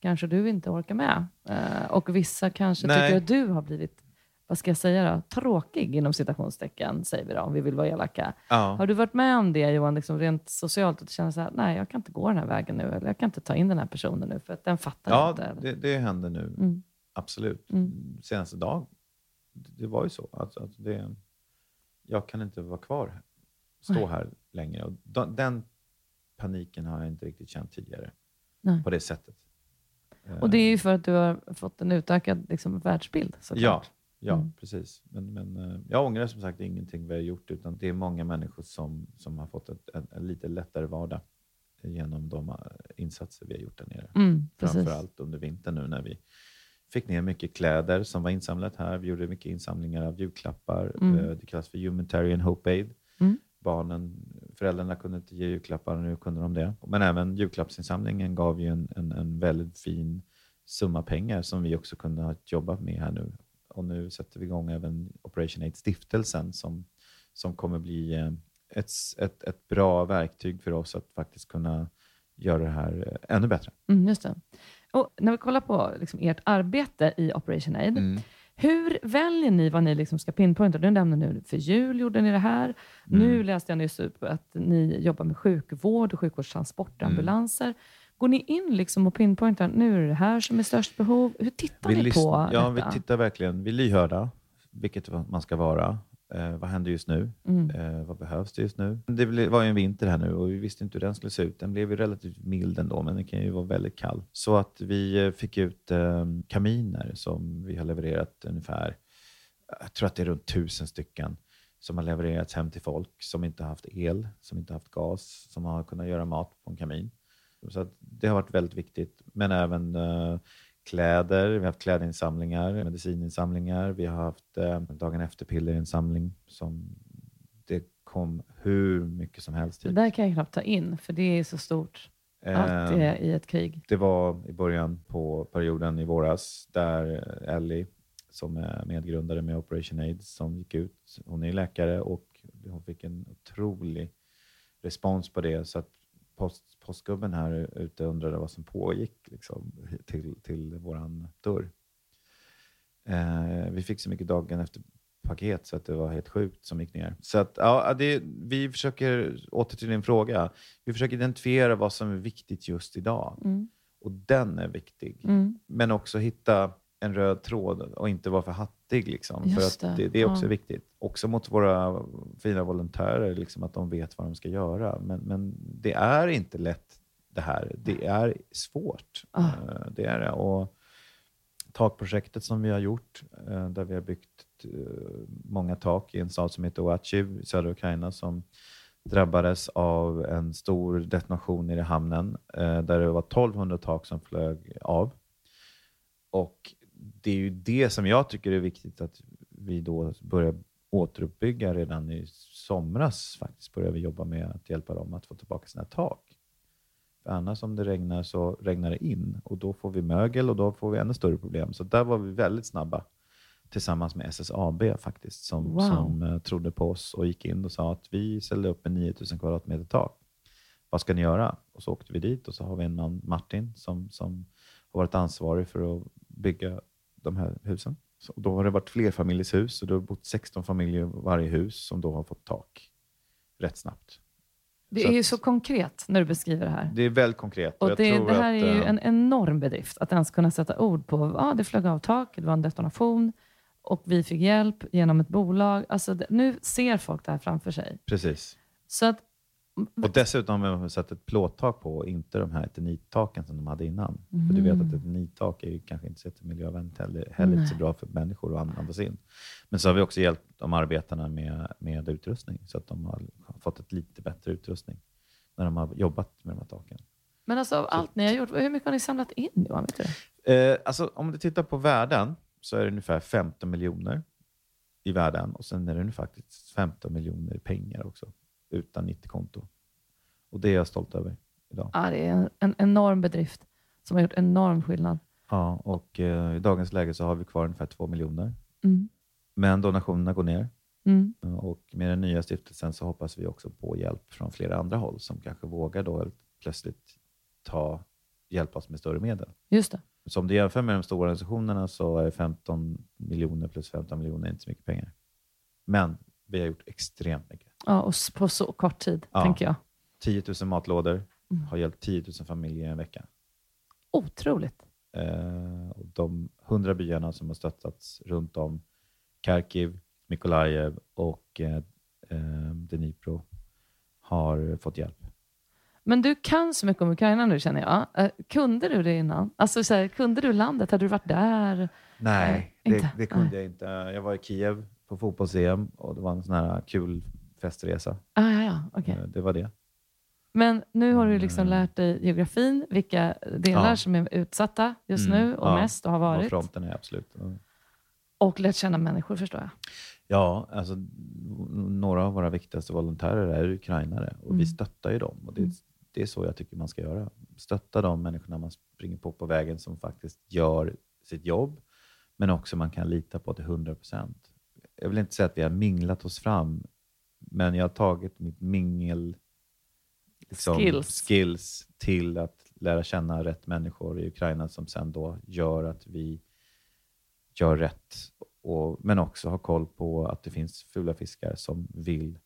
kanske du inte orkar med. Eh, och vissa kanske Nej. tycker att du har blivit, vad ska jag säga då, tråkig inom citationstecken, säger vi då, om vi vill vara elaka. Ja. Har du varit med om det Johan, liksom rent socialt, att du känner så här, nej jag kan inte gå den här vägen nu, eller jag kan inte ta in den här personen nu, för att den fattar Ja, inte. eller? det, det händer nu. Mm. Absolut. Mm. Senaste dag, det, var ju så. Att, att det, jag kan inte vara kvar, stå Nej. här längre. Och de- den paniken har jag inte riktigt känt tidigare. Nej. På det sättet. Och det är ju för att du har fått en utökad liksom, världsbild Ja, såklart. ja Mm. precis. Men, men eh, jag ångrar som sagt ingenting vi har gjort, utan det är många människor som, som har fått ett, en, en lite lättare vardag genom de eh, insatser vi har gjort där nere. Mm. Framförallt under vintern nu när vi fick ner mycket kläder som var insamlat här. Vi gjorde mycket insamlingar av julklappar. Mm. Eh, Det kallas för Humanitarian Hope Aid. Mm. Barnen, föräldrarna kunde inte ge julklappar, nu kunde de det. Men även julklappsinsamlingen gav ju en, en, en väldigt fin summa pengar som vi också kunde ha jobbat med här nu. Och nu sätter vi igång även Operation Aid-stiftelsen som, som kommer bli eh, ett, ett, ett bra verktyg för oss att faktiskt kunna göra det här eh, ännu bättre. Mm, just det. Och när vi kollar på liksom, ert arbete i Operation Aid, Mm. Hur väljer ni vad ni liksom ska pinpointa? Du nämnde nu för jul gjorde ni det här. Nu Mm. läste jag nyss att ni jobbar med sjukvård och sjukvårdstransporter, Mm. ambulanser. Går ni in liksom och pinpointar, nu är det det här som är störst behov? Hur tittar Vi ni på ja, detta? vi tittar verkligen. Vi är lyhörda, vilket man ska vara. Eh, vad händer just nu? Mm. Eh, vad behövs det just nu? Det var ju en vinter här nu och vi visste inte hur den skulle se ut. Den blev ju relativt mild ändå, men den kan ju vara väldigt kall. Så att vi eh, fick ut eh, kaminer som vi har levererat ungefär, jag tror att det är runt tusen stycken, som har levererats hem till folk som inte har haft el, som inte har haft gas, som har kunnat göra mat på en kamin. Så det har varit väldigt viktigt. Men även eh, kläder, vi har haft klädinsamlingar, medicininsamlingar, vi har haft eh, dagen efter-pillerinsamling som det kom hur mycket som helst Det där kan jag knappt ta in, för det är så stort. Allt Eh, är i ett krig. det var i början på perioden i våras där Ellie, som är medgrundare med Operation Aid, som gick ut. Hon är läkare och hon fick en otrolig respons på det. Så att post, postgubben här ute undrade vad som pågick liksom, till, till våran dörr. Eh, vi fick så mycket dagen efter paket så att det var helt sjukt som gick ner. Så att, ja, det, vi försöker, åter till din fråga, vi försöker identifiera vad som är viktigt just idag. Mm. Och den är viktig. Mm. Men också hitta en röd tråd och inte vara för hattig. Liksom. Just för att det, det, är också ja. viktigt. Också mot våra fina volontärer, liksom, att de vet vad de ska göra. Men, men det är inte lätt det här. Det är svårt. Ah. Eh, Det är det. Och takprojektet som vi har gjort, eh, där vi har byggt eh, många tak i en stad som heter Oachiv i södra Ukraina som drabbades av en stor detonation i hamnen där det var 1200 tak som flög av. Och det är ju det som jag tycker är viktigt att vi då börjar återuppbygga redan i somras. Faktiskt börjar vi jobba med att hjälpa dem att få tillbaka sina tak. För annars om det regnar så regnar det in och då får vi mögel och då får vi ännu större problem. Så där var vi väldigt snabba tillsammans med SSAB faktiskt som, Wow. som eh, trodde på oss och gick in och sa att vi ställde upp med 9000 kvadratmeter tak. Vad ska ni göra? Och så åkte vi dit och så har vi en man, Martin, som, som har varit ansvarig för att bygga de här husen. Så då har det varit flerfamiljshus och det har bott 16 familjer i varje hus som då har fått tak rätt snabbt. Det Så är ju så konkret när du beskriver det här. Det är väldigt konkret. Och jag det, det här att, är ju eh, en enorm bedrift, att ens kunna sätta ord på, ja det flög av tak, det var en detonation och vi fick hjälp genom ett bolag. Alltså, nu ser folk det här framför sig. Precis. Så att, Och dessutom har vi satt ett plåttak på och inte de här etenittaken som de hade innan. För du vet att ett eternittak är ju kanske inte så jättemiljövänligt heller, heller inte så bra för människor att andas in. Men så har vi också hjälpt de arbetarna med, med utrustning så att de har fått ett lite bättre utrustning när de har jobbat med de här taken. men alltså av allt ni har gjort, hur mycket har ni samlat in Johan? Vet du? Eh, alltså, om du tittar på värden så är det ungefär 15 miljoner i värden och sen är det faktiskt 15 miljoner pengar också utan 90-konto. Och det är jag stolt över idag. Ja, det är en, en enorm bedrift som har gjort enorm skillnad. Ja, och eh, i dagens läge så har vi kvar ungefär 2 miljoner. Mm. Men donationerna går ner. Mm. Och med den nya stiftelsen så hoppas vi också på hjälp från flera andra håll som kanske vågar då plötsligt ta, hjälpa oss med större medel. Just det. Så om du jämför med de stora organisationerna så är 15 miljoner plus 15 miljoner inte så mycket pengar. Men vi har gjort extremt mycket. Ja, och på så kort tid, Ja. tänker jag. 10 000 matlådor Mm. har hjälpt 10 000 familjer i en vecka. Otroligt. Eh, och de 100 byarna som har stöttats runt om Kharkiv, Mykolaiv och eh, eh, Dnipro har fått hjälp. Men du kan så mycket om Ukraina nu känner jag. Eh, kunde du det innan? Alltså, så här, kunde du landet? Hade du varit där? Nej, Nej, det, det kunde jag inte. Jag var i Kiev på fotbolls-EM och det var en sån här kul festresa. Ah, ja, ja. okej. Eh, Det var det. Men nu har du liksom Mm. lärt dig geografin, vilka delar Ja. som är utsatta just Mm, nu och ja. mest och har Var varit. fronten är absolut. Och lärt känna människor förstår jag. Ja, alltså, några av våra viktigaste volontärer är ukrainare och Mm. vi stöttar ju dem. Och det, Mm. det är så jag tycker man ska göra. Stötta de människorna man springer på på vägen som faktiskt gör sitt jobb, men också man kan lita på till 100 procent. Jag vill inte säga att vi har minglat oss fram, men jag har tagit mitt mingel liksom, Skills. skills till att lära känna rätt människor i Ukraina som sen då gör att vi gör rätt. Och, men också ha koll på att det finns fula fiskar som vill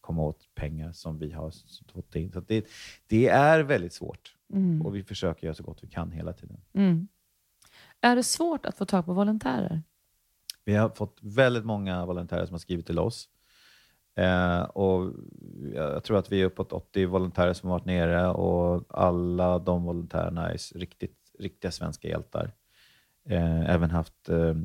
komma åt pengar som vi har fått in. Så det, det är väldigt svårt Mm. och vi försöker göra så gott vi kan hela tiden. Mm. Är det svårt att få tag på volontärer? Vi har fått väldigt många volontärer som har skrivit till oss. Eh, och jag tror att vi är uppåt 80 volontärer som har varit nere och alla de volontärerna är riktigt, riktiga svenska hjältar. Eh, även haft eh,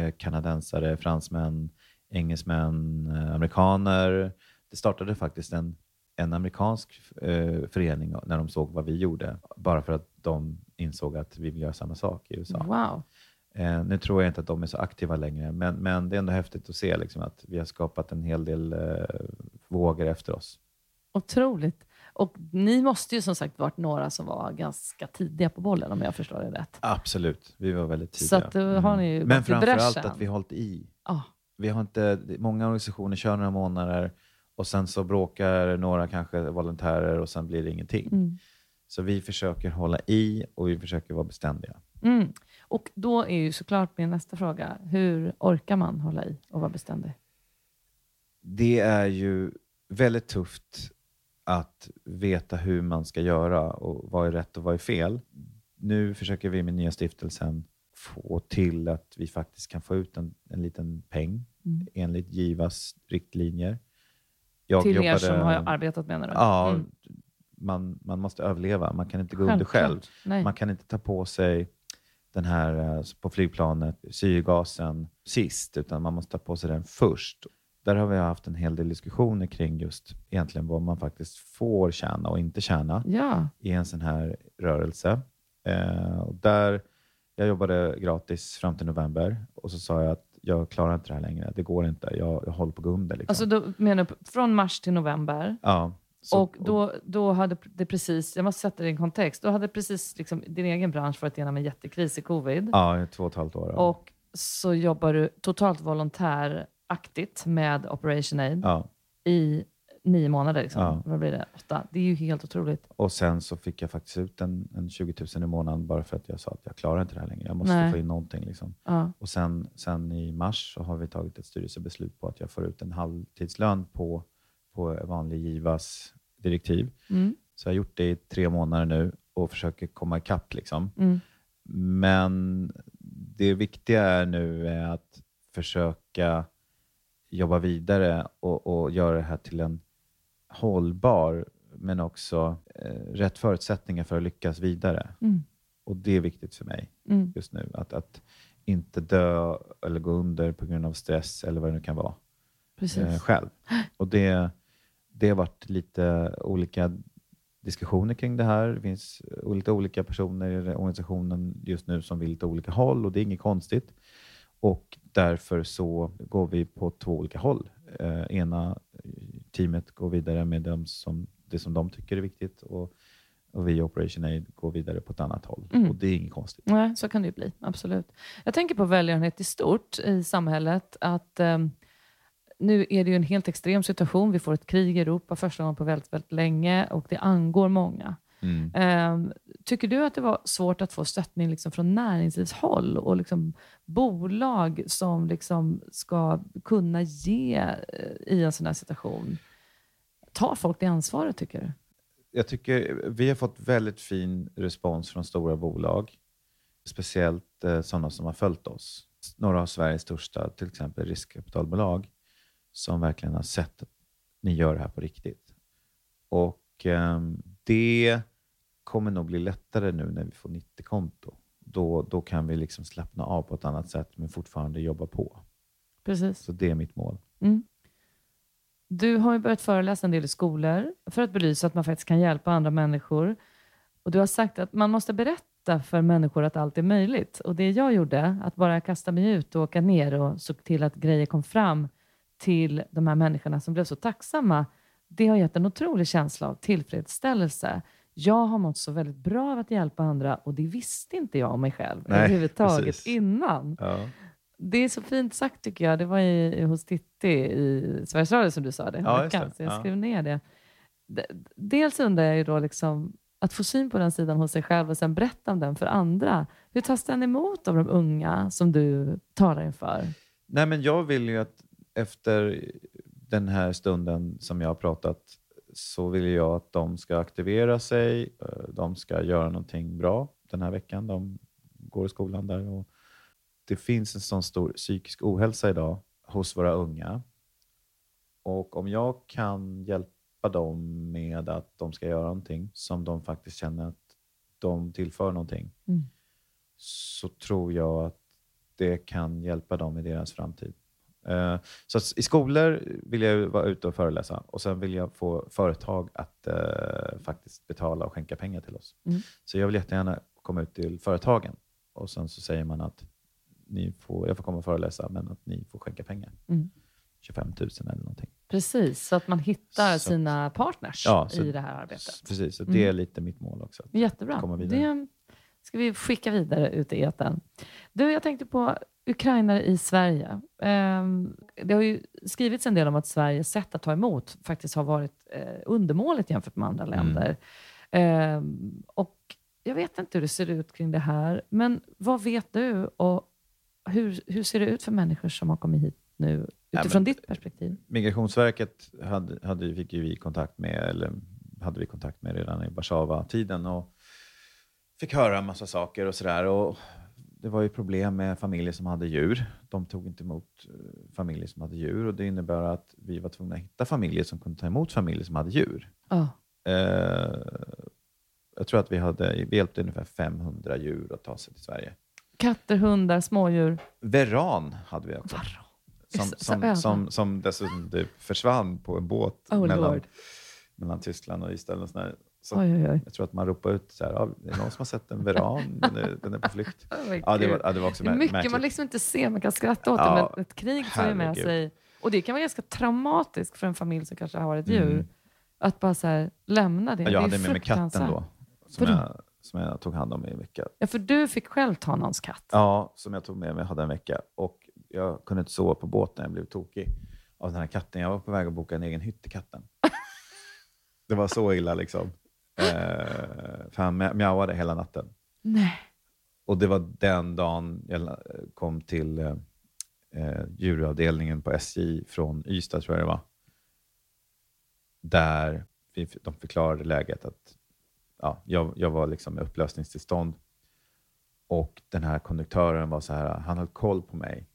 eh, kanadensare, fransmän, engelsmän, eh, amerikaner. Det startade faktiskt en, en amerikansk eh, förening när de såg vad vi gjorde, bara för att de insåg att vi vill göra samma sak i USA. Wow. Eh, nu tror jag inte att de är så aktiva längre, men, men det är ändå häftigt att se liksom, att vi har skapat en hel del eh, vågor efter oss. Otroligt. Och ni måste ju som sagt varit några som var ganska tidiga på bollen om jag förstår det rätt. Absolut, vi var väldigt Så tidiga. Mm. att då har ni ju men gått i framför allt bräschen. att vi har hållit i. Ja. Vi har inte, många organisationer kör några månader och sen så bråkar några kanske volontärer och sen blir det ingenting. Mm. Så vi försöker hålla i och vi försöker vara beständiga. Mm. Och då är ju såklart min nästa fråga, hur orkar man hålla i och vara beständig? det är ju väldigt tufft att veta hur man ska göra och vad är rätt och vad är fel. Nu försöker vi med nya stiftelsen få till att vi faktiskt kan få ut en, en liten peng Mm. enligt GIVAs riktlinjer. Jag Till er jobbade- som har arbetat med det? Ja, Mm. man, man måste överleva. Man kan inte gå under själv. Självklart. Nej. Man kan inte ta på sig den här eh, på flygplanet, syrgasen sist, utan man måste ta på sig den först. Där har vi haft en hel del diskussioner kring just egentligen vad man faktiskt får tjäna och inte tjäna Ja, i en sån här rörelse. Eh, och där, jag jobbade gratis fram till november och så sa jag att jag klarar inte det här längre. Det går inte. Jag, jag håller på att gå under. Liksom. alltså då menar du från mars till november? ja, så- och då, då hade det precis, jag måste sätta det i en kontext, då hade precis liksom, din egen bransch varit igenom en jättekris i covid. Ja, två och ett halvt år. ja. Och så jobbar du totalt volontäraktigt med Operation Aid ja. i nio månader. Liksom. Ja. Vad blir det? Åtta? Det är ju helt otroligt. Och sen så fick jag faktiskt ut en, en 20 000 i månaden bara för att jag sa att jag klarar inte det här längre. Jag måste Nej. få in någonting. Liksom. Ja. Och sen, sen i mars så har vi tagit ett styrelsebeslut på att jag får ut en halvtidslön på, på vanlig GIVAs direktiv. Mm. Så jag har gjort det i tre månader nu och försöker komma ikapp. Liksom. Mm. Men det viktiga är nu är att försöka jobba vidare och, och göra det här till en hållbar, men också eh, rätt förutsättningar för att lyckas vidare. Mm. Och det är viktigt för mig Mm. just nu. Att, att inte dö eller gå under på grund av stress eller vad det nu kan vara eh, själv. Och det, det har varit lite olika diskussioner kring det här. Det finns lite olika personer i organisationen just nu som vill lite olika håll och det är inget konstigt. Och därför så går vi på två olika håll. Eh, ena teamet går vidare med dem som, det som de tycker är viktigt och, och vi i Operation Aid går vidare på ett annat håll. Mm. Och det är inget konstigt. Nej, så kan det ju bli. Absolut. Jag tänker på välgörenhet i stort i samhället. Att, ehm, nu är det ju en helt extrem situation. Vi får ett krig i Europa första gången på väldigt, väldigt länge och det angår många. Mm. Ehm, tycker du att det var svårt att få stöttning liksom från näringslivshåll och liksom bolag som liksom ska kunna ge eh, i en sån här situation? Tar folk det ansvaret, tycker du? Jag tycker vi har fått väldigt fin respons från stora bolag. Speciellt eh, sådana som har följt oss. Några av Sveriges största, till exempel riskkapitalbolag, som verkligen har sett att ni gör det här på riktigt. Och ehm, det kommer nog bli lättare nu när vi får 90-konto. Då, då kan vi liksom slappna av på ett annat sätt, men fortfarande jobba på. Precis. Så det är mitt mål. Mm. Du har ju börjat föreläsa en del i skolor för att belysa att man faktiskt kan hjälpa andra människor. Och Du har sagt att man måste berätta för människor att allt är möjligt. Och Det jag gjorde, att bara kasta mig ut och åka ner och såg till att grejer kom fram till de här människorna som blev så tacksamma, det har gett en otrolig känsla av tillfredsställelse. Jag har mått så väldigt bra av att hjälpa andra och det visste inte jag om mig själv Nej, överhuvudtaget precis. innan. Ja. Det är så fint sagt tycker jag. Det var i, hos Titti i Sveriges Radio som du sa det. Ja, veckan, det. Så jag Ja. skrev ner det. Dels undrar jag ju då liksom att få syn på den sidan hos sig själv och sen berätta om den för andra. Hur tas den emot av de unga som du talar inför? Nej, men jag vill ju att efter den här stunden som jag har pratat så vill jag att de ska aktivera sig. eh, De ska göra någonting bra den här veckan. De går i skolan där. Och det finns en sån stor psykisk ohälsa idag hos våra unga. Och om jag kan hjälpa dem med att de ska göra någonting som de faktiskt känner att de tillför någonting Mm. så tror jag att det kan hjälpa dem i deras framtid. Eh, Så i skolor vill jag vara ute och föreläsa och sen vill jag få företag att eh, faktiskt betala och skänka pengar till oss. Mm. Så jag vill jättegärna komma ut till företagen och sen så säger man att ni får, jag får komma och föreläsa men att ni får skänka pengar. Mm. 25 000 eller någonting. Precis, så att man hittar Så- sina partners Ja, så- i det här arbetet. Precis, så Mm. det är lite mitt mål också. Jättebra. komma vidare. Det ska vi skicka vidare ut i etern. Du, jag tänkte på ukrainare i Sverige. Ehm, Det har ju skrivits en del om att Sveriges sätt att ta emot faktiskt har varit eh, undermåligt jämfört med andra Mm. länder. Ehm, Och jag vet inte hur det ser ut kring det här, men vad vet du och hur, hur ser det ut för människor som har kommit hit nu Ja, utifrån men- ditt perspektiv? Migrationsverket hade, hade, fick ju vi kontakt med, eller hade vi kontakt med redan i Warszawa-tiden och fick höra en massa saker och sådär. Och Det var ju problem med familjer som hade djur. De tog inte emot eh, familjer som hade djur och det innebär att vi var tvungna att hitta familjer som kunde ta emot familjer som hade djur. Ja. Eh, jag tror att vi, hade, vi hjälpte ungefär 500 djur att ta sig till Sverige. Katter, hundar, smådjur. Veran hade vi också. Som, Så- så som, öde. som, som dessutom typ försvann på en båt Oh, mellan, Lord. mellan Tyskland och Israel. Och sådär. Så Oj, oj, oj. Jag tror att man ropar ut så här, ja, det är någon som har sett en veran, den är, den är på flykt. Oh Ja, det var, ja, det var också Det är mär- mycket märkligt. man liksom inte ser, man kan skratta åt Ja, det, men ett krig för ju med sig... Och det kan vara ganska traumatiskt för en familj som kanske har varit djur. Mm. Att bara så här, lämna det. Ja, det jag är hade med mig katten då, som jag, som jag tog hand om i en vecka. Ja, för du fick själv ta någons katt. Ja, som jag tog med mig, hade en vecka. Och jag kunde inte sova på båten, jag blev tokig av den här katten. Jag var på väg att boka en egen hytt till katten. det var så illa liksom. Eh, för han mja- mjauade hela natten. Nej. Och det var den dagen jag kom till eh, eh, djuravdelningen på SJ från Ystad, tror jag det var. Där vi, de förklarade läget att ja, jag, jag var liksom i upplösningstillstånd. Och den här konduktören var så här, han höll koll på mig.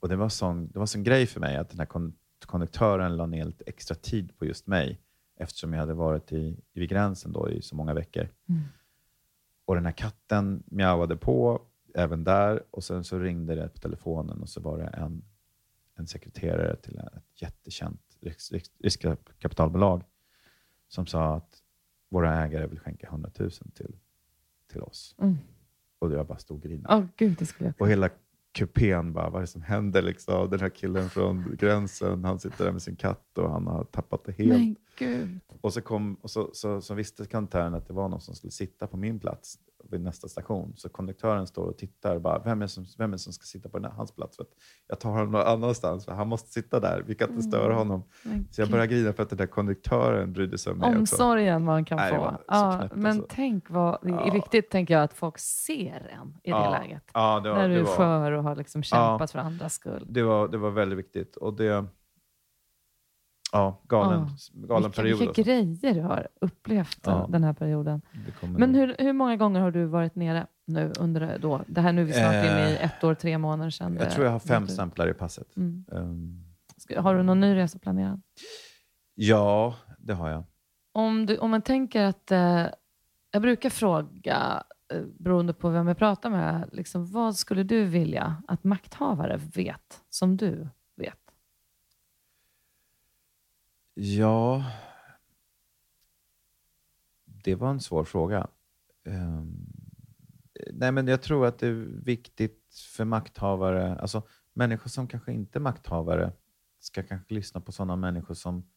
Och det var sån, det var sån grej för mig att den här kon, konduktören la ner lite extra tid på just mig eftersom jag hade varit i, vid gränsen då i så många veckor. Mm. Och den här katten mjauade på även där och sen så ringde det på telefonen och så var det en, en sekreterare till ett jättekänt risk- risk- riskkapitalbolag som sa att våra ägare vill skänka 100 000 till, till oss. Mm. Och jag bara stod och grinade. Åh gud, det skulle jag Och hela kupén bara, vad är det som händer liksom? Den här killen från gränsen, han sitter där med sin katt och han har tappat det helt. Och så, kom, och så, så, så visste konduktören att det var någon som skulle sitta på min plats vid nästa station. Så konduktören står och tittar bara, vem är som, vem är som ska sitta på den här, hans plats? För att jag tar honom någon annanstans, för han måste sitta där. Vi kan inte störa Mm. honom. Men Så jag börjar grina för att den där konduktören brydde sig om mig också. Omsorgen man kan Nej, få. så Ja, men alltså. tänk vad, det är Ja. viktigt tänker jag att folk ser en i det Ja. läget. Ja, det var, när du är skör och har liksom kämpat för andras skull. det var, det var väldigt viktigt. Och det... Ja, galen, galen vilka, period. vilka alltså. grejer du har upplevt Ja. den här perioden. Men hur, hur många gånger har du varit nere nu under då? Det här nu är vi snart inne i Eh, ett år, tre månader sedan. Jag tror jag har fem bröt ut. stämplar i passet. Mm. Ska- Har du någon ny resa planerad? ja, det har jag. Om, du, om man tänker att... Eh, jag brukar fråga, eh, beroende på vem jag pratar med, liksom, vad skulle du vilja att makthavare vet som du vet? Ja, det var en svår fråga. Ehm, nej, men jag tror att det är viktigt för makthavare, alltså människor som kanske inte är makthavare, ska kanske lyssna på sådana människor som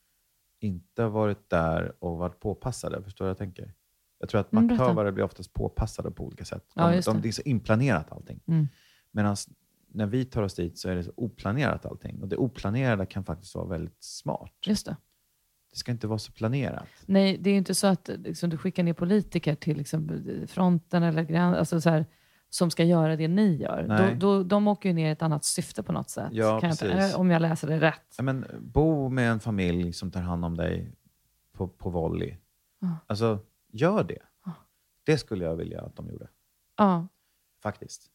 inte har varit där och varit påpassade. Förstår du vad jag tänker? Jag tror att Mm, makthavare blir oftast påpassade på olika sätt. Ja, De, de, det. det är så inplanerat allting. Mm. Medan när vi tar oss dit så är det så oplanerat allting. Och det oplanerade kan faktiskt vara väldigt smart. Just det. Det ska inte vara så planerat. Nej, det är ju inte så att liksom, du skickar ner politiker till liksom, fronten eller gräns, alltså, så här, som ska göra det ni gör. Nej. Då, då, de åker ju ner i ett annat syfte på något sätt. Ja, jag inte- om jag läser det rätt. Ja, men, bo med en familj som tar hand om dig på, på volley. Ja. Alltså, gör det. Ja. Det skulle jag vilja att de gjorde. Ja, Faktiskt.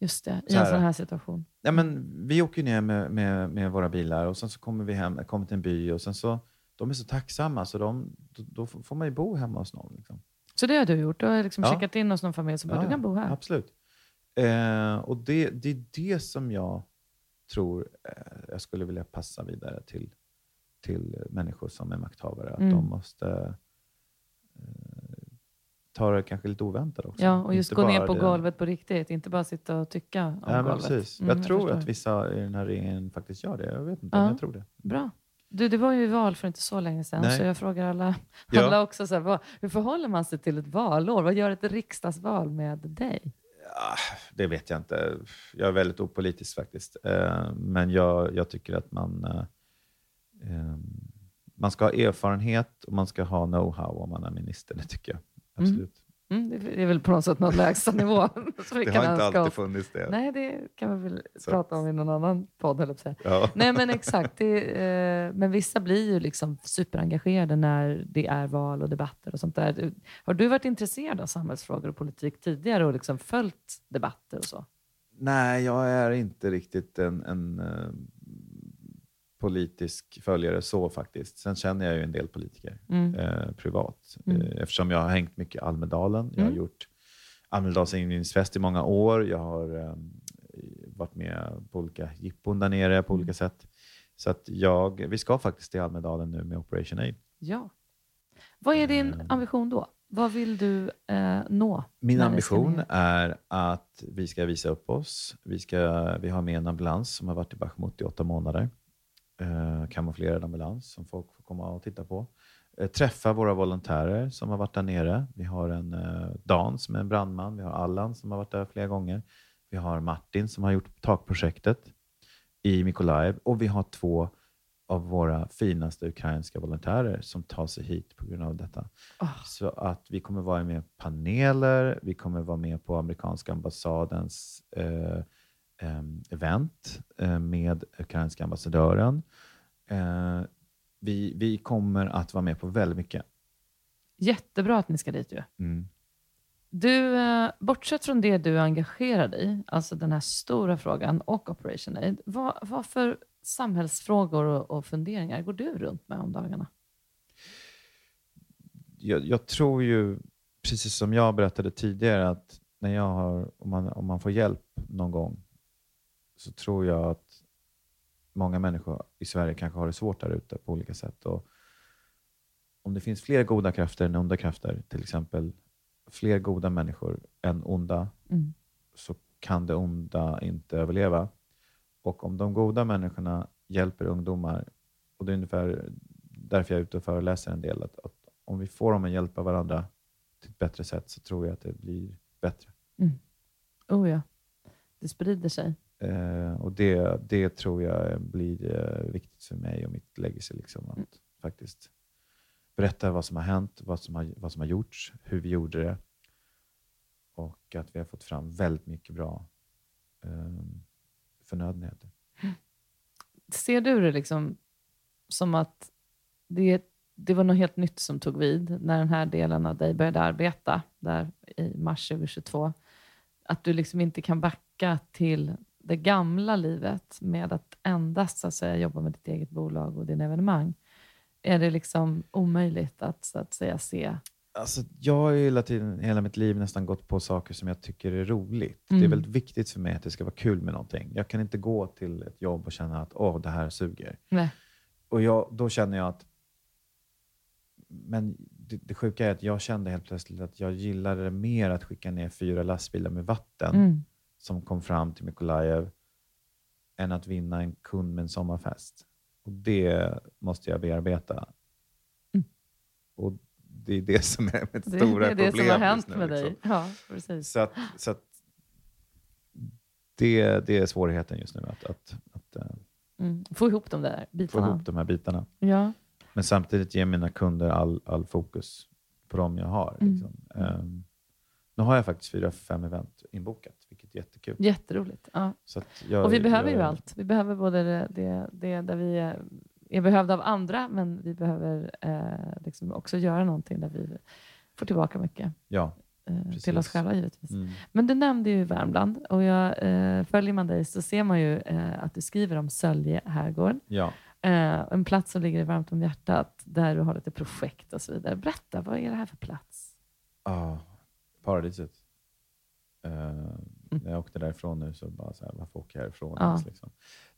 just det. I Så en sån här situation. Ja, men, vi åker ner med, med, med våra bilar och sen så kommer vi hem, kommer till en by och sen så, de är så tacksamma så de, då, får man ju bo hemma hos någon. Liksom. Så det har du gjort? Du har liksom Ja. checkat in hos någon familj som bara, du kan bo här. Absolut. Eh, och det, det är det som jag tror eh, jag skulle vilja passa vidare till, till människor som är makthavare. Att Mm. de måste eh, ta det kanske lite oväntat också. Ja, och just Inte gå ner på det- golvet på riktigt. Inte bara sitta och tycka om Ja, golvet. precis. Mm, jag tror förstår. att vissa i den här regeringen faktiskt gör det. Jag vet inte, Ja. men jag tror det. Bra. Du, det var ju val för inte så länge sedan, Nej. så jag frågar alla, Ja. alla också, så här, vad, hur förhåller man sig till ett valår? Vad gör ett riksdagsval med dig? Ah, Det vet jag inte. Jag är väldigt opolitisk faktiskt. Eh, Men jag, jag tycker att man, eh, eh, man ska ha erfarenhet och man ska ha know-how om man är minister. Det tycker jag. Absolut. Mm, det är väl på något sätt någon lägsta nivå. som vi Det kan har inte alltid oss. funnits det. Nej, det kan vi väl Så prata om i någon annan podd, jag på. Ja. Nej, men exakt. Det, eh, men vissa blir ju liksom superengagerade när det är val och debatter och sånt där. Har du varit intresserad av samhällsfrågor och politik tidigare och liksom följt debatter och så? Nej, jag är inte riktigt en, en eh, politisk följare så faktiskt. Sen känner jag ju en del politiker Mm. eh, privat. Mm. Eh, eftersom jag har hängt mycket i Almedalen. Jag har Mm. gjort Almedalens invigningsfest i många år. Jag har eh, varit med på olika jippon där nere på Mm. olika sätt. Så att jag, vi ska faktiskt till Almedalen nu med Operation Aid. Ja. Vad är din Eh. ambition då? Vad vill du eh, nå? Min ambition är att vi ska visa upp oss. Vi, ska, vi har med en ambulans som har varit i Bachmut i åtta månader. Eh, kamouflerad ambulans som folk får komma och titta på. Eh, träffa våra volontärer som har varit där nere. Vi har en eh, Dan som är en brandman. Vi har Allan som har varit där flera gånger. Vi har Martin som har gjort takprojektet i Mykolaiv. Och vi har två av våra finaste ukrainska volontärer som tar sig hit på grund av detta. Åh. Så att vi kommer vara med i paneler, vi kommer vara med på amerikanska ambassadens eh, event eh, med ukrainska ambassadören. Eh, vi, vi kommer att vara med på väldigt mycket. Jättebra att ni ska dit ju. Mm. Du, eh, bortsett från det du är engagerad i, alltså den här stora frågan och Operation Aid, vad, vad för samhällsfrågor och, och funderingar går du runt med om dagarna? Jag, jag tror ju, precis som jag berättade tidigare, att när jag har, om, man, om man får hjälp någon gång så tror jag att många människor i Sverige kanske har det svårt där ute på olika sätt. Och om det finns fler goda krafter än onda krafter, till exempel fler goda människor än onda, Mm. så kan det onda inte överleva. Och om de goda människorna hjälper ungdomar, och det är ungefär därför jag är ute och föreläser en del. Att, att om vi får dem att hjälpa varandra till ett bättre sätt så tror jag att det blir bättre. Oh ja, det sprider sig. Eh, och det, det tror jag blir eh, viktigt för mig och mitt legacy. Liksom, att Mm. faktiskt berätta vad som har hänt, vad som har, vad som har gjorts, hur vi gjorde det. Och att vi har fått fram väldigt mycket bra eh, förnödenheter. Ser du det liksom som att det, det var något helt nytt som tog vid när den här delen av dig började arbeta där i mars 2022? Att du liksom inte kan backa till det gamla livet med att endast så att säga, jobba med ditt eget bolag och dina evenemang. Är det liksom omöjligt att, så att säga, se? Alltså, jag har ju hela, tiden, hela mitt liv nästan gått på saker som jag tycker är roligt. Det är Mm. väldigt viktigt för mig att det ska vara kul med någonting. Jag kan inte gå till ett jobb och känna att åh, det här suger. Nej. Och jag, då känner jag att... Men det, det sjuka är att jag kände helt plötsligt att jag gillade det mer att skicka ner fyra lastbilar med vatten Mm. Som kom fram till Mykolajev än att vinna en kund med en sommarfest. Och det måste jag bearbeta. Mm. Och det är det som är mitt Det, stora det är det problem som har hänt nu, med liksom. dig. Ja, precis. Så att, så att det, det är svårigheten just nu, att, att, att eh, Mm. Få ihop de där få bitarna. ihop de här bitarna. Ja. Men samtidigt ge mina kunder all, all fokus på dem jag har. Mm. Liksom. Ehm, nu har jag faktiskt fyra, fem event inbokat, jättekul. Jätteroligt. Ja. Jag, Och vi behöver jag, ju allt. Vi behöver både det, det, det där vi är, är behövda av andra, men vi behöver eh, liksom också göra någonting där vi får tillbaka mycket Ja. eh, till oss själva givetvis. Mm. Men du nämnde ju Värmland och jag, eh, följer man dig så ser man ju eh, att du skriver om Sölje herrgård. ja. Eh, en plats som ligger varmt om hjärtat, där du har lite projekt och så vidare. Berätta, vad är det här för plats? Ah, paradiset. Eh, När jag åkte därifrån nu så bara så här, varför åker jag härifrån? Ja. ens, Liksom.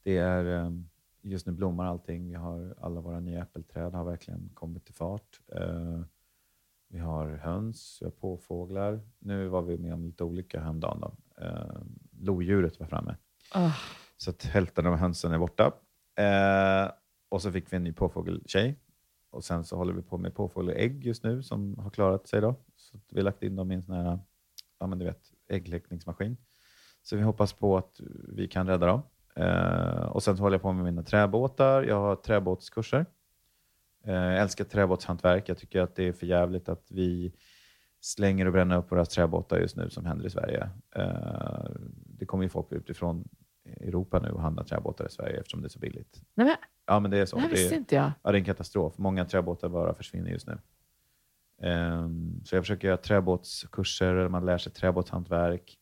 Det är, eh, just nu blommar allting. Vi har alla våra nya äppelträd har verkligen kommit till fart. Eh, vi har höns, vi har påfåglar. Nu var vi med om lite olycka häromdagen. Då. Eh, lodjuret var framme. Ah, Så att hälften av hönsen är borta. Eh, och så fick vi en ny påfågeltjej. Och sen så håller vi på med påfågelägg just nu som har klarat sig. Då. Så vi har lagt in dem i en sån här ja, men du vet, äggkläckningsmaskin. Så vi hoppas på att vi kan rädda dem. Eh, och sen håller jag på med mina träbåtar. Jag har träbåtskurser. Eh, jag älskar träbåtshantverk. Jag tycker att det är för jävligt att vi slänger och bränner upp våra träbåtar just nu som händer i Sverige. Eh, det kommer ju folk utifrån Europa nu och handlar träbåtar i Sverige eftersom det är så billigt. nej men, Ja, men det är så. det här Det visste är, inte jag. ja, det är en katastrof. Många träbåtar bara försvinner just nu. Ehm, så jag försöker göra träbåtskurser man lär sig träbåtshantverk.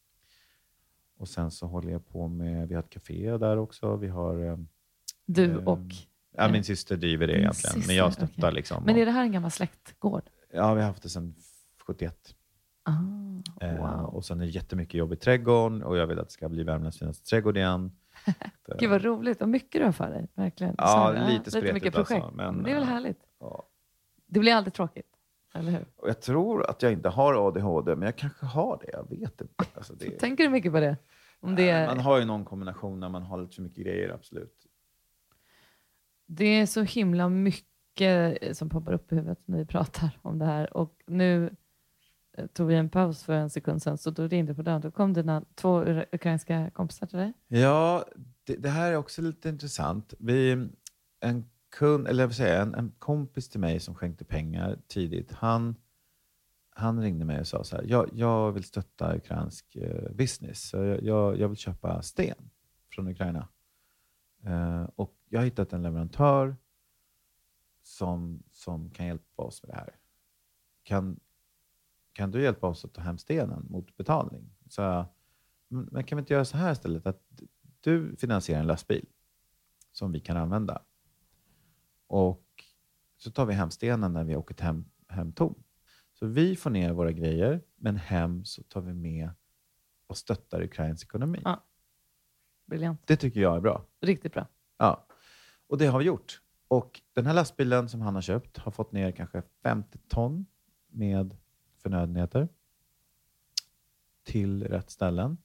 Och sen så håller jag på med, vi har ett café där också. Vi har, ehm, Du ehm, och... ja, min syster driver det egentligen, men syster, jag stöttar okej. liksom. Men är det här en gammal släktgård? Ja, vi har haft det sedan 71. Ah, Eh, wow. och sen är det jättemycket jobb i trädgården och jag vill att det ska bli Värmlands finaste trädgård igen. Gud vad roligt och mycket du har för dig. Verkligen. Ja, Så, lite lite spretigt mycket alltså, projekt. men, det är väl eh, härligt. ja. Det blir aldrig tråkigt. Eller hur? Och jag tror att jag inte har ADHD, men jag kanske har det. Jag vet inte. Alltså det, Tänker du mycket på det? Om det, Man är, har ju någon kombination när man har lite för mycket grejer, absolut. det är så himla mycket som poppar upp i huvudet när vi pratar om det här. Och nu eh, tog vi en paus för en sekund sedan, så då ringde på dörren. Då kom dina två ukrainska kompisar till dig. Ja, det, det här är också lite intressant. Vi, en, kund, eller vad säga, en, en kompis till mig som skänkte pengar tidigt, han, han ringde mig och sa så här, jag, jag vill stötta ukrainsk eh, business. Så jag, jag, jag vill köpa sten från Ukraina. Eh, och jag har hittat en leverantör som, som kan hjälpa oss med det här. Kan, kan du hjälpa oss att ta hem stenen mot betalning? Så jag, men kan vi inte göra så här istället? Att du finansierar en lastbil som vi kan använda. Och så tar vi hem stenen när vi åkt hem, hem tom. Så vi får ner våra grejer, men hem så tar vi med och stöttar Ukrains ekonomi. Ja. Briljant. Det tycker jag är bra. Riktigt bra. Ja. Och det har vi gjort. Och den här lastbilen som han har köpt har fått ner kanske 50 ton med förnödenheter till rätt ställen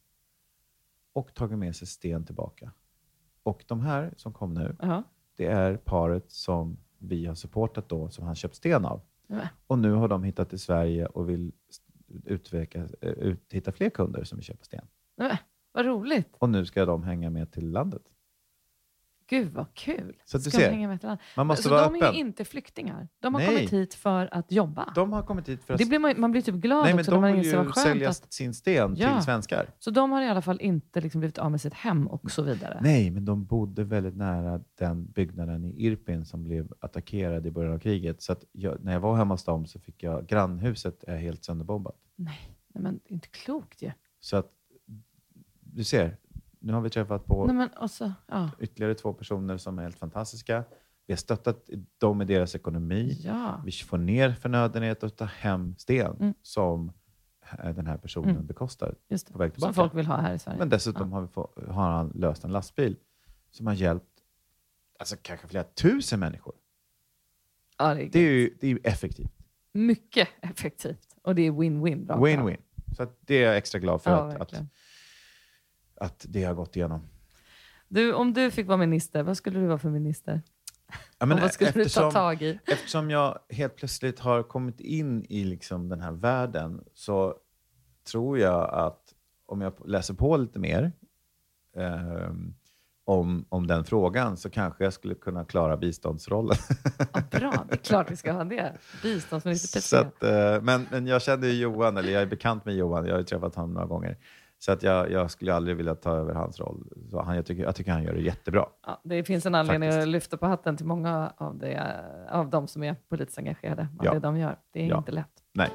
och tagit med sig sten tillbaka. Och de här som kom nu, Ja. Det är paret som vi har supportat då, som han köpt sten av. Nej. Och nu har de hittat till Sverige och vill utveckla, eh, ut, hitta fler kunder som vill köpa sten. Nej, vad roligt. Och nu ska de hänga med till landet. Gud vad kul. Så att du Ska ser, hänga med till? Man måste så vara de är öppen. ju inte flyktingar. De har Nej. kommit hit för att jobba. De har kommit hit för att... det blir man, man blir typ glad Nej, men också de man vill ju sälja att... sin sten Ja. till svenskar. Så de har i alla fall inte liksom blivit av med sitt hem och så vidare. Nej, men de bodde väldigt nära den byggnaden i Irpin som blev attackerad i början av kriget. Så jag, när jag var hemma hos dem så fick jag grannhuset är helt sönderbombat. Nej, nej men är inte klokt ju. Så att du ser, nu har vi träffat på Nej, men också, ja. ytterligare två personer som är helt fantastiska. Vi har stöttat dem i deras ekonomi. ja. Vi får ner förnödenhet och tar hem sten Mm. som eh, den här personen Mm. bekostar Just på väg Som tillbaka. folk vill ha här i Sverige. Men dessutom har, vi få, har han löst en lastbil som har hjälpt alltså, kanske flera tusen människor. ja, det är, Det är ju, det är ju effektivt. mycket effektivt. Och det är win-win. Win-win. Så det är jag extra glad för Ja, att, att. Att det har gått igenom. Du, om du fick vara minister, vad skulle du vara för minister? Ja, men och vad skulle du ta eftersom- tag i? Eftersom jag helt plötsligt har kommit in i liksom den här världen så tror jag att om jag läser på lite mer ehm, om, om den frågan så kanske jag skulle kunna klara biståndsrollen. Ja, bra, det är klart vi ska ha det. Biståndsminister att, eh, men, men jag känner ju Johan, eller jag är bekant med Johan, jag har ju träffat honom några gånger. Så att jag, jag skulle aldrig vilja ta över hans roll. Så han, jag, tycker, jag tycker han gör det jättebra. Ja, det finns en anledning Faktiskt. att lyfta på hatten till många av, det, av de som är politiskt engagerade. Vad Ja. det de gör. Det är Ja. inte lätt. Nej.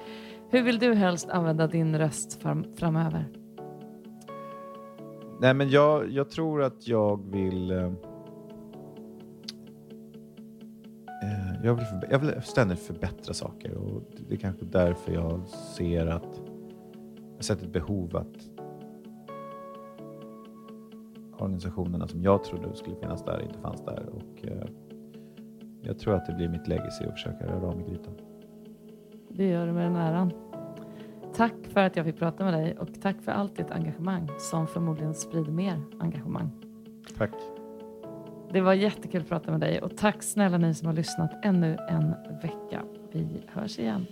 Hur vill du helst använda din röst fram, framöver? Nej, men jag, jag tror att jag vill... Eh, eh, jag, vill jag vill ständigt förbättra saker och det är kanske därför jag ser att jag har sett ett behov att organisationerna som jag trodde skulle finnas där inte fanns där. Och, eh, jag tror att det blir mitt legacy att försöka röra om i grytan. Det gör du med den äran. Tack för att jag fick prata med dig och tack för allt ditt engagemang som förmodligen sprider mer engagemang. Tack. Det var jättekul att prata med dig och tack snälla ni som har lyssnat ännu en vecka. Vi hörs igen.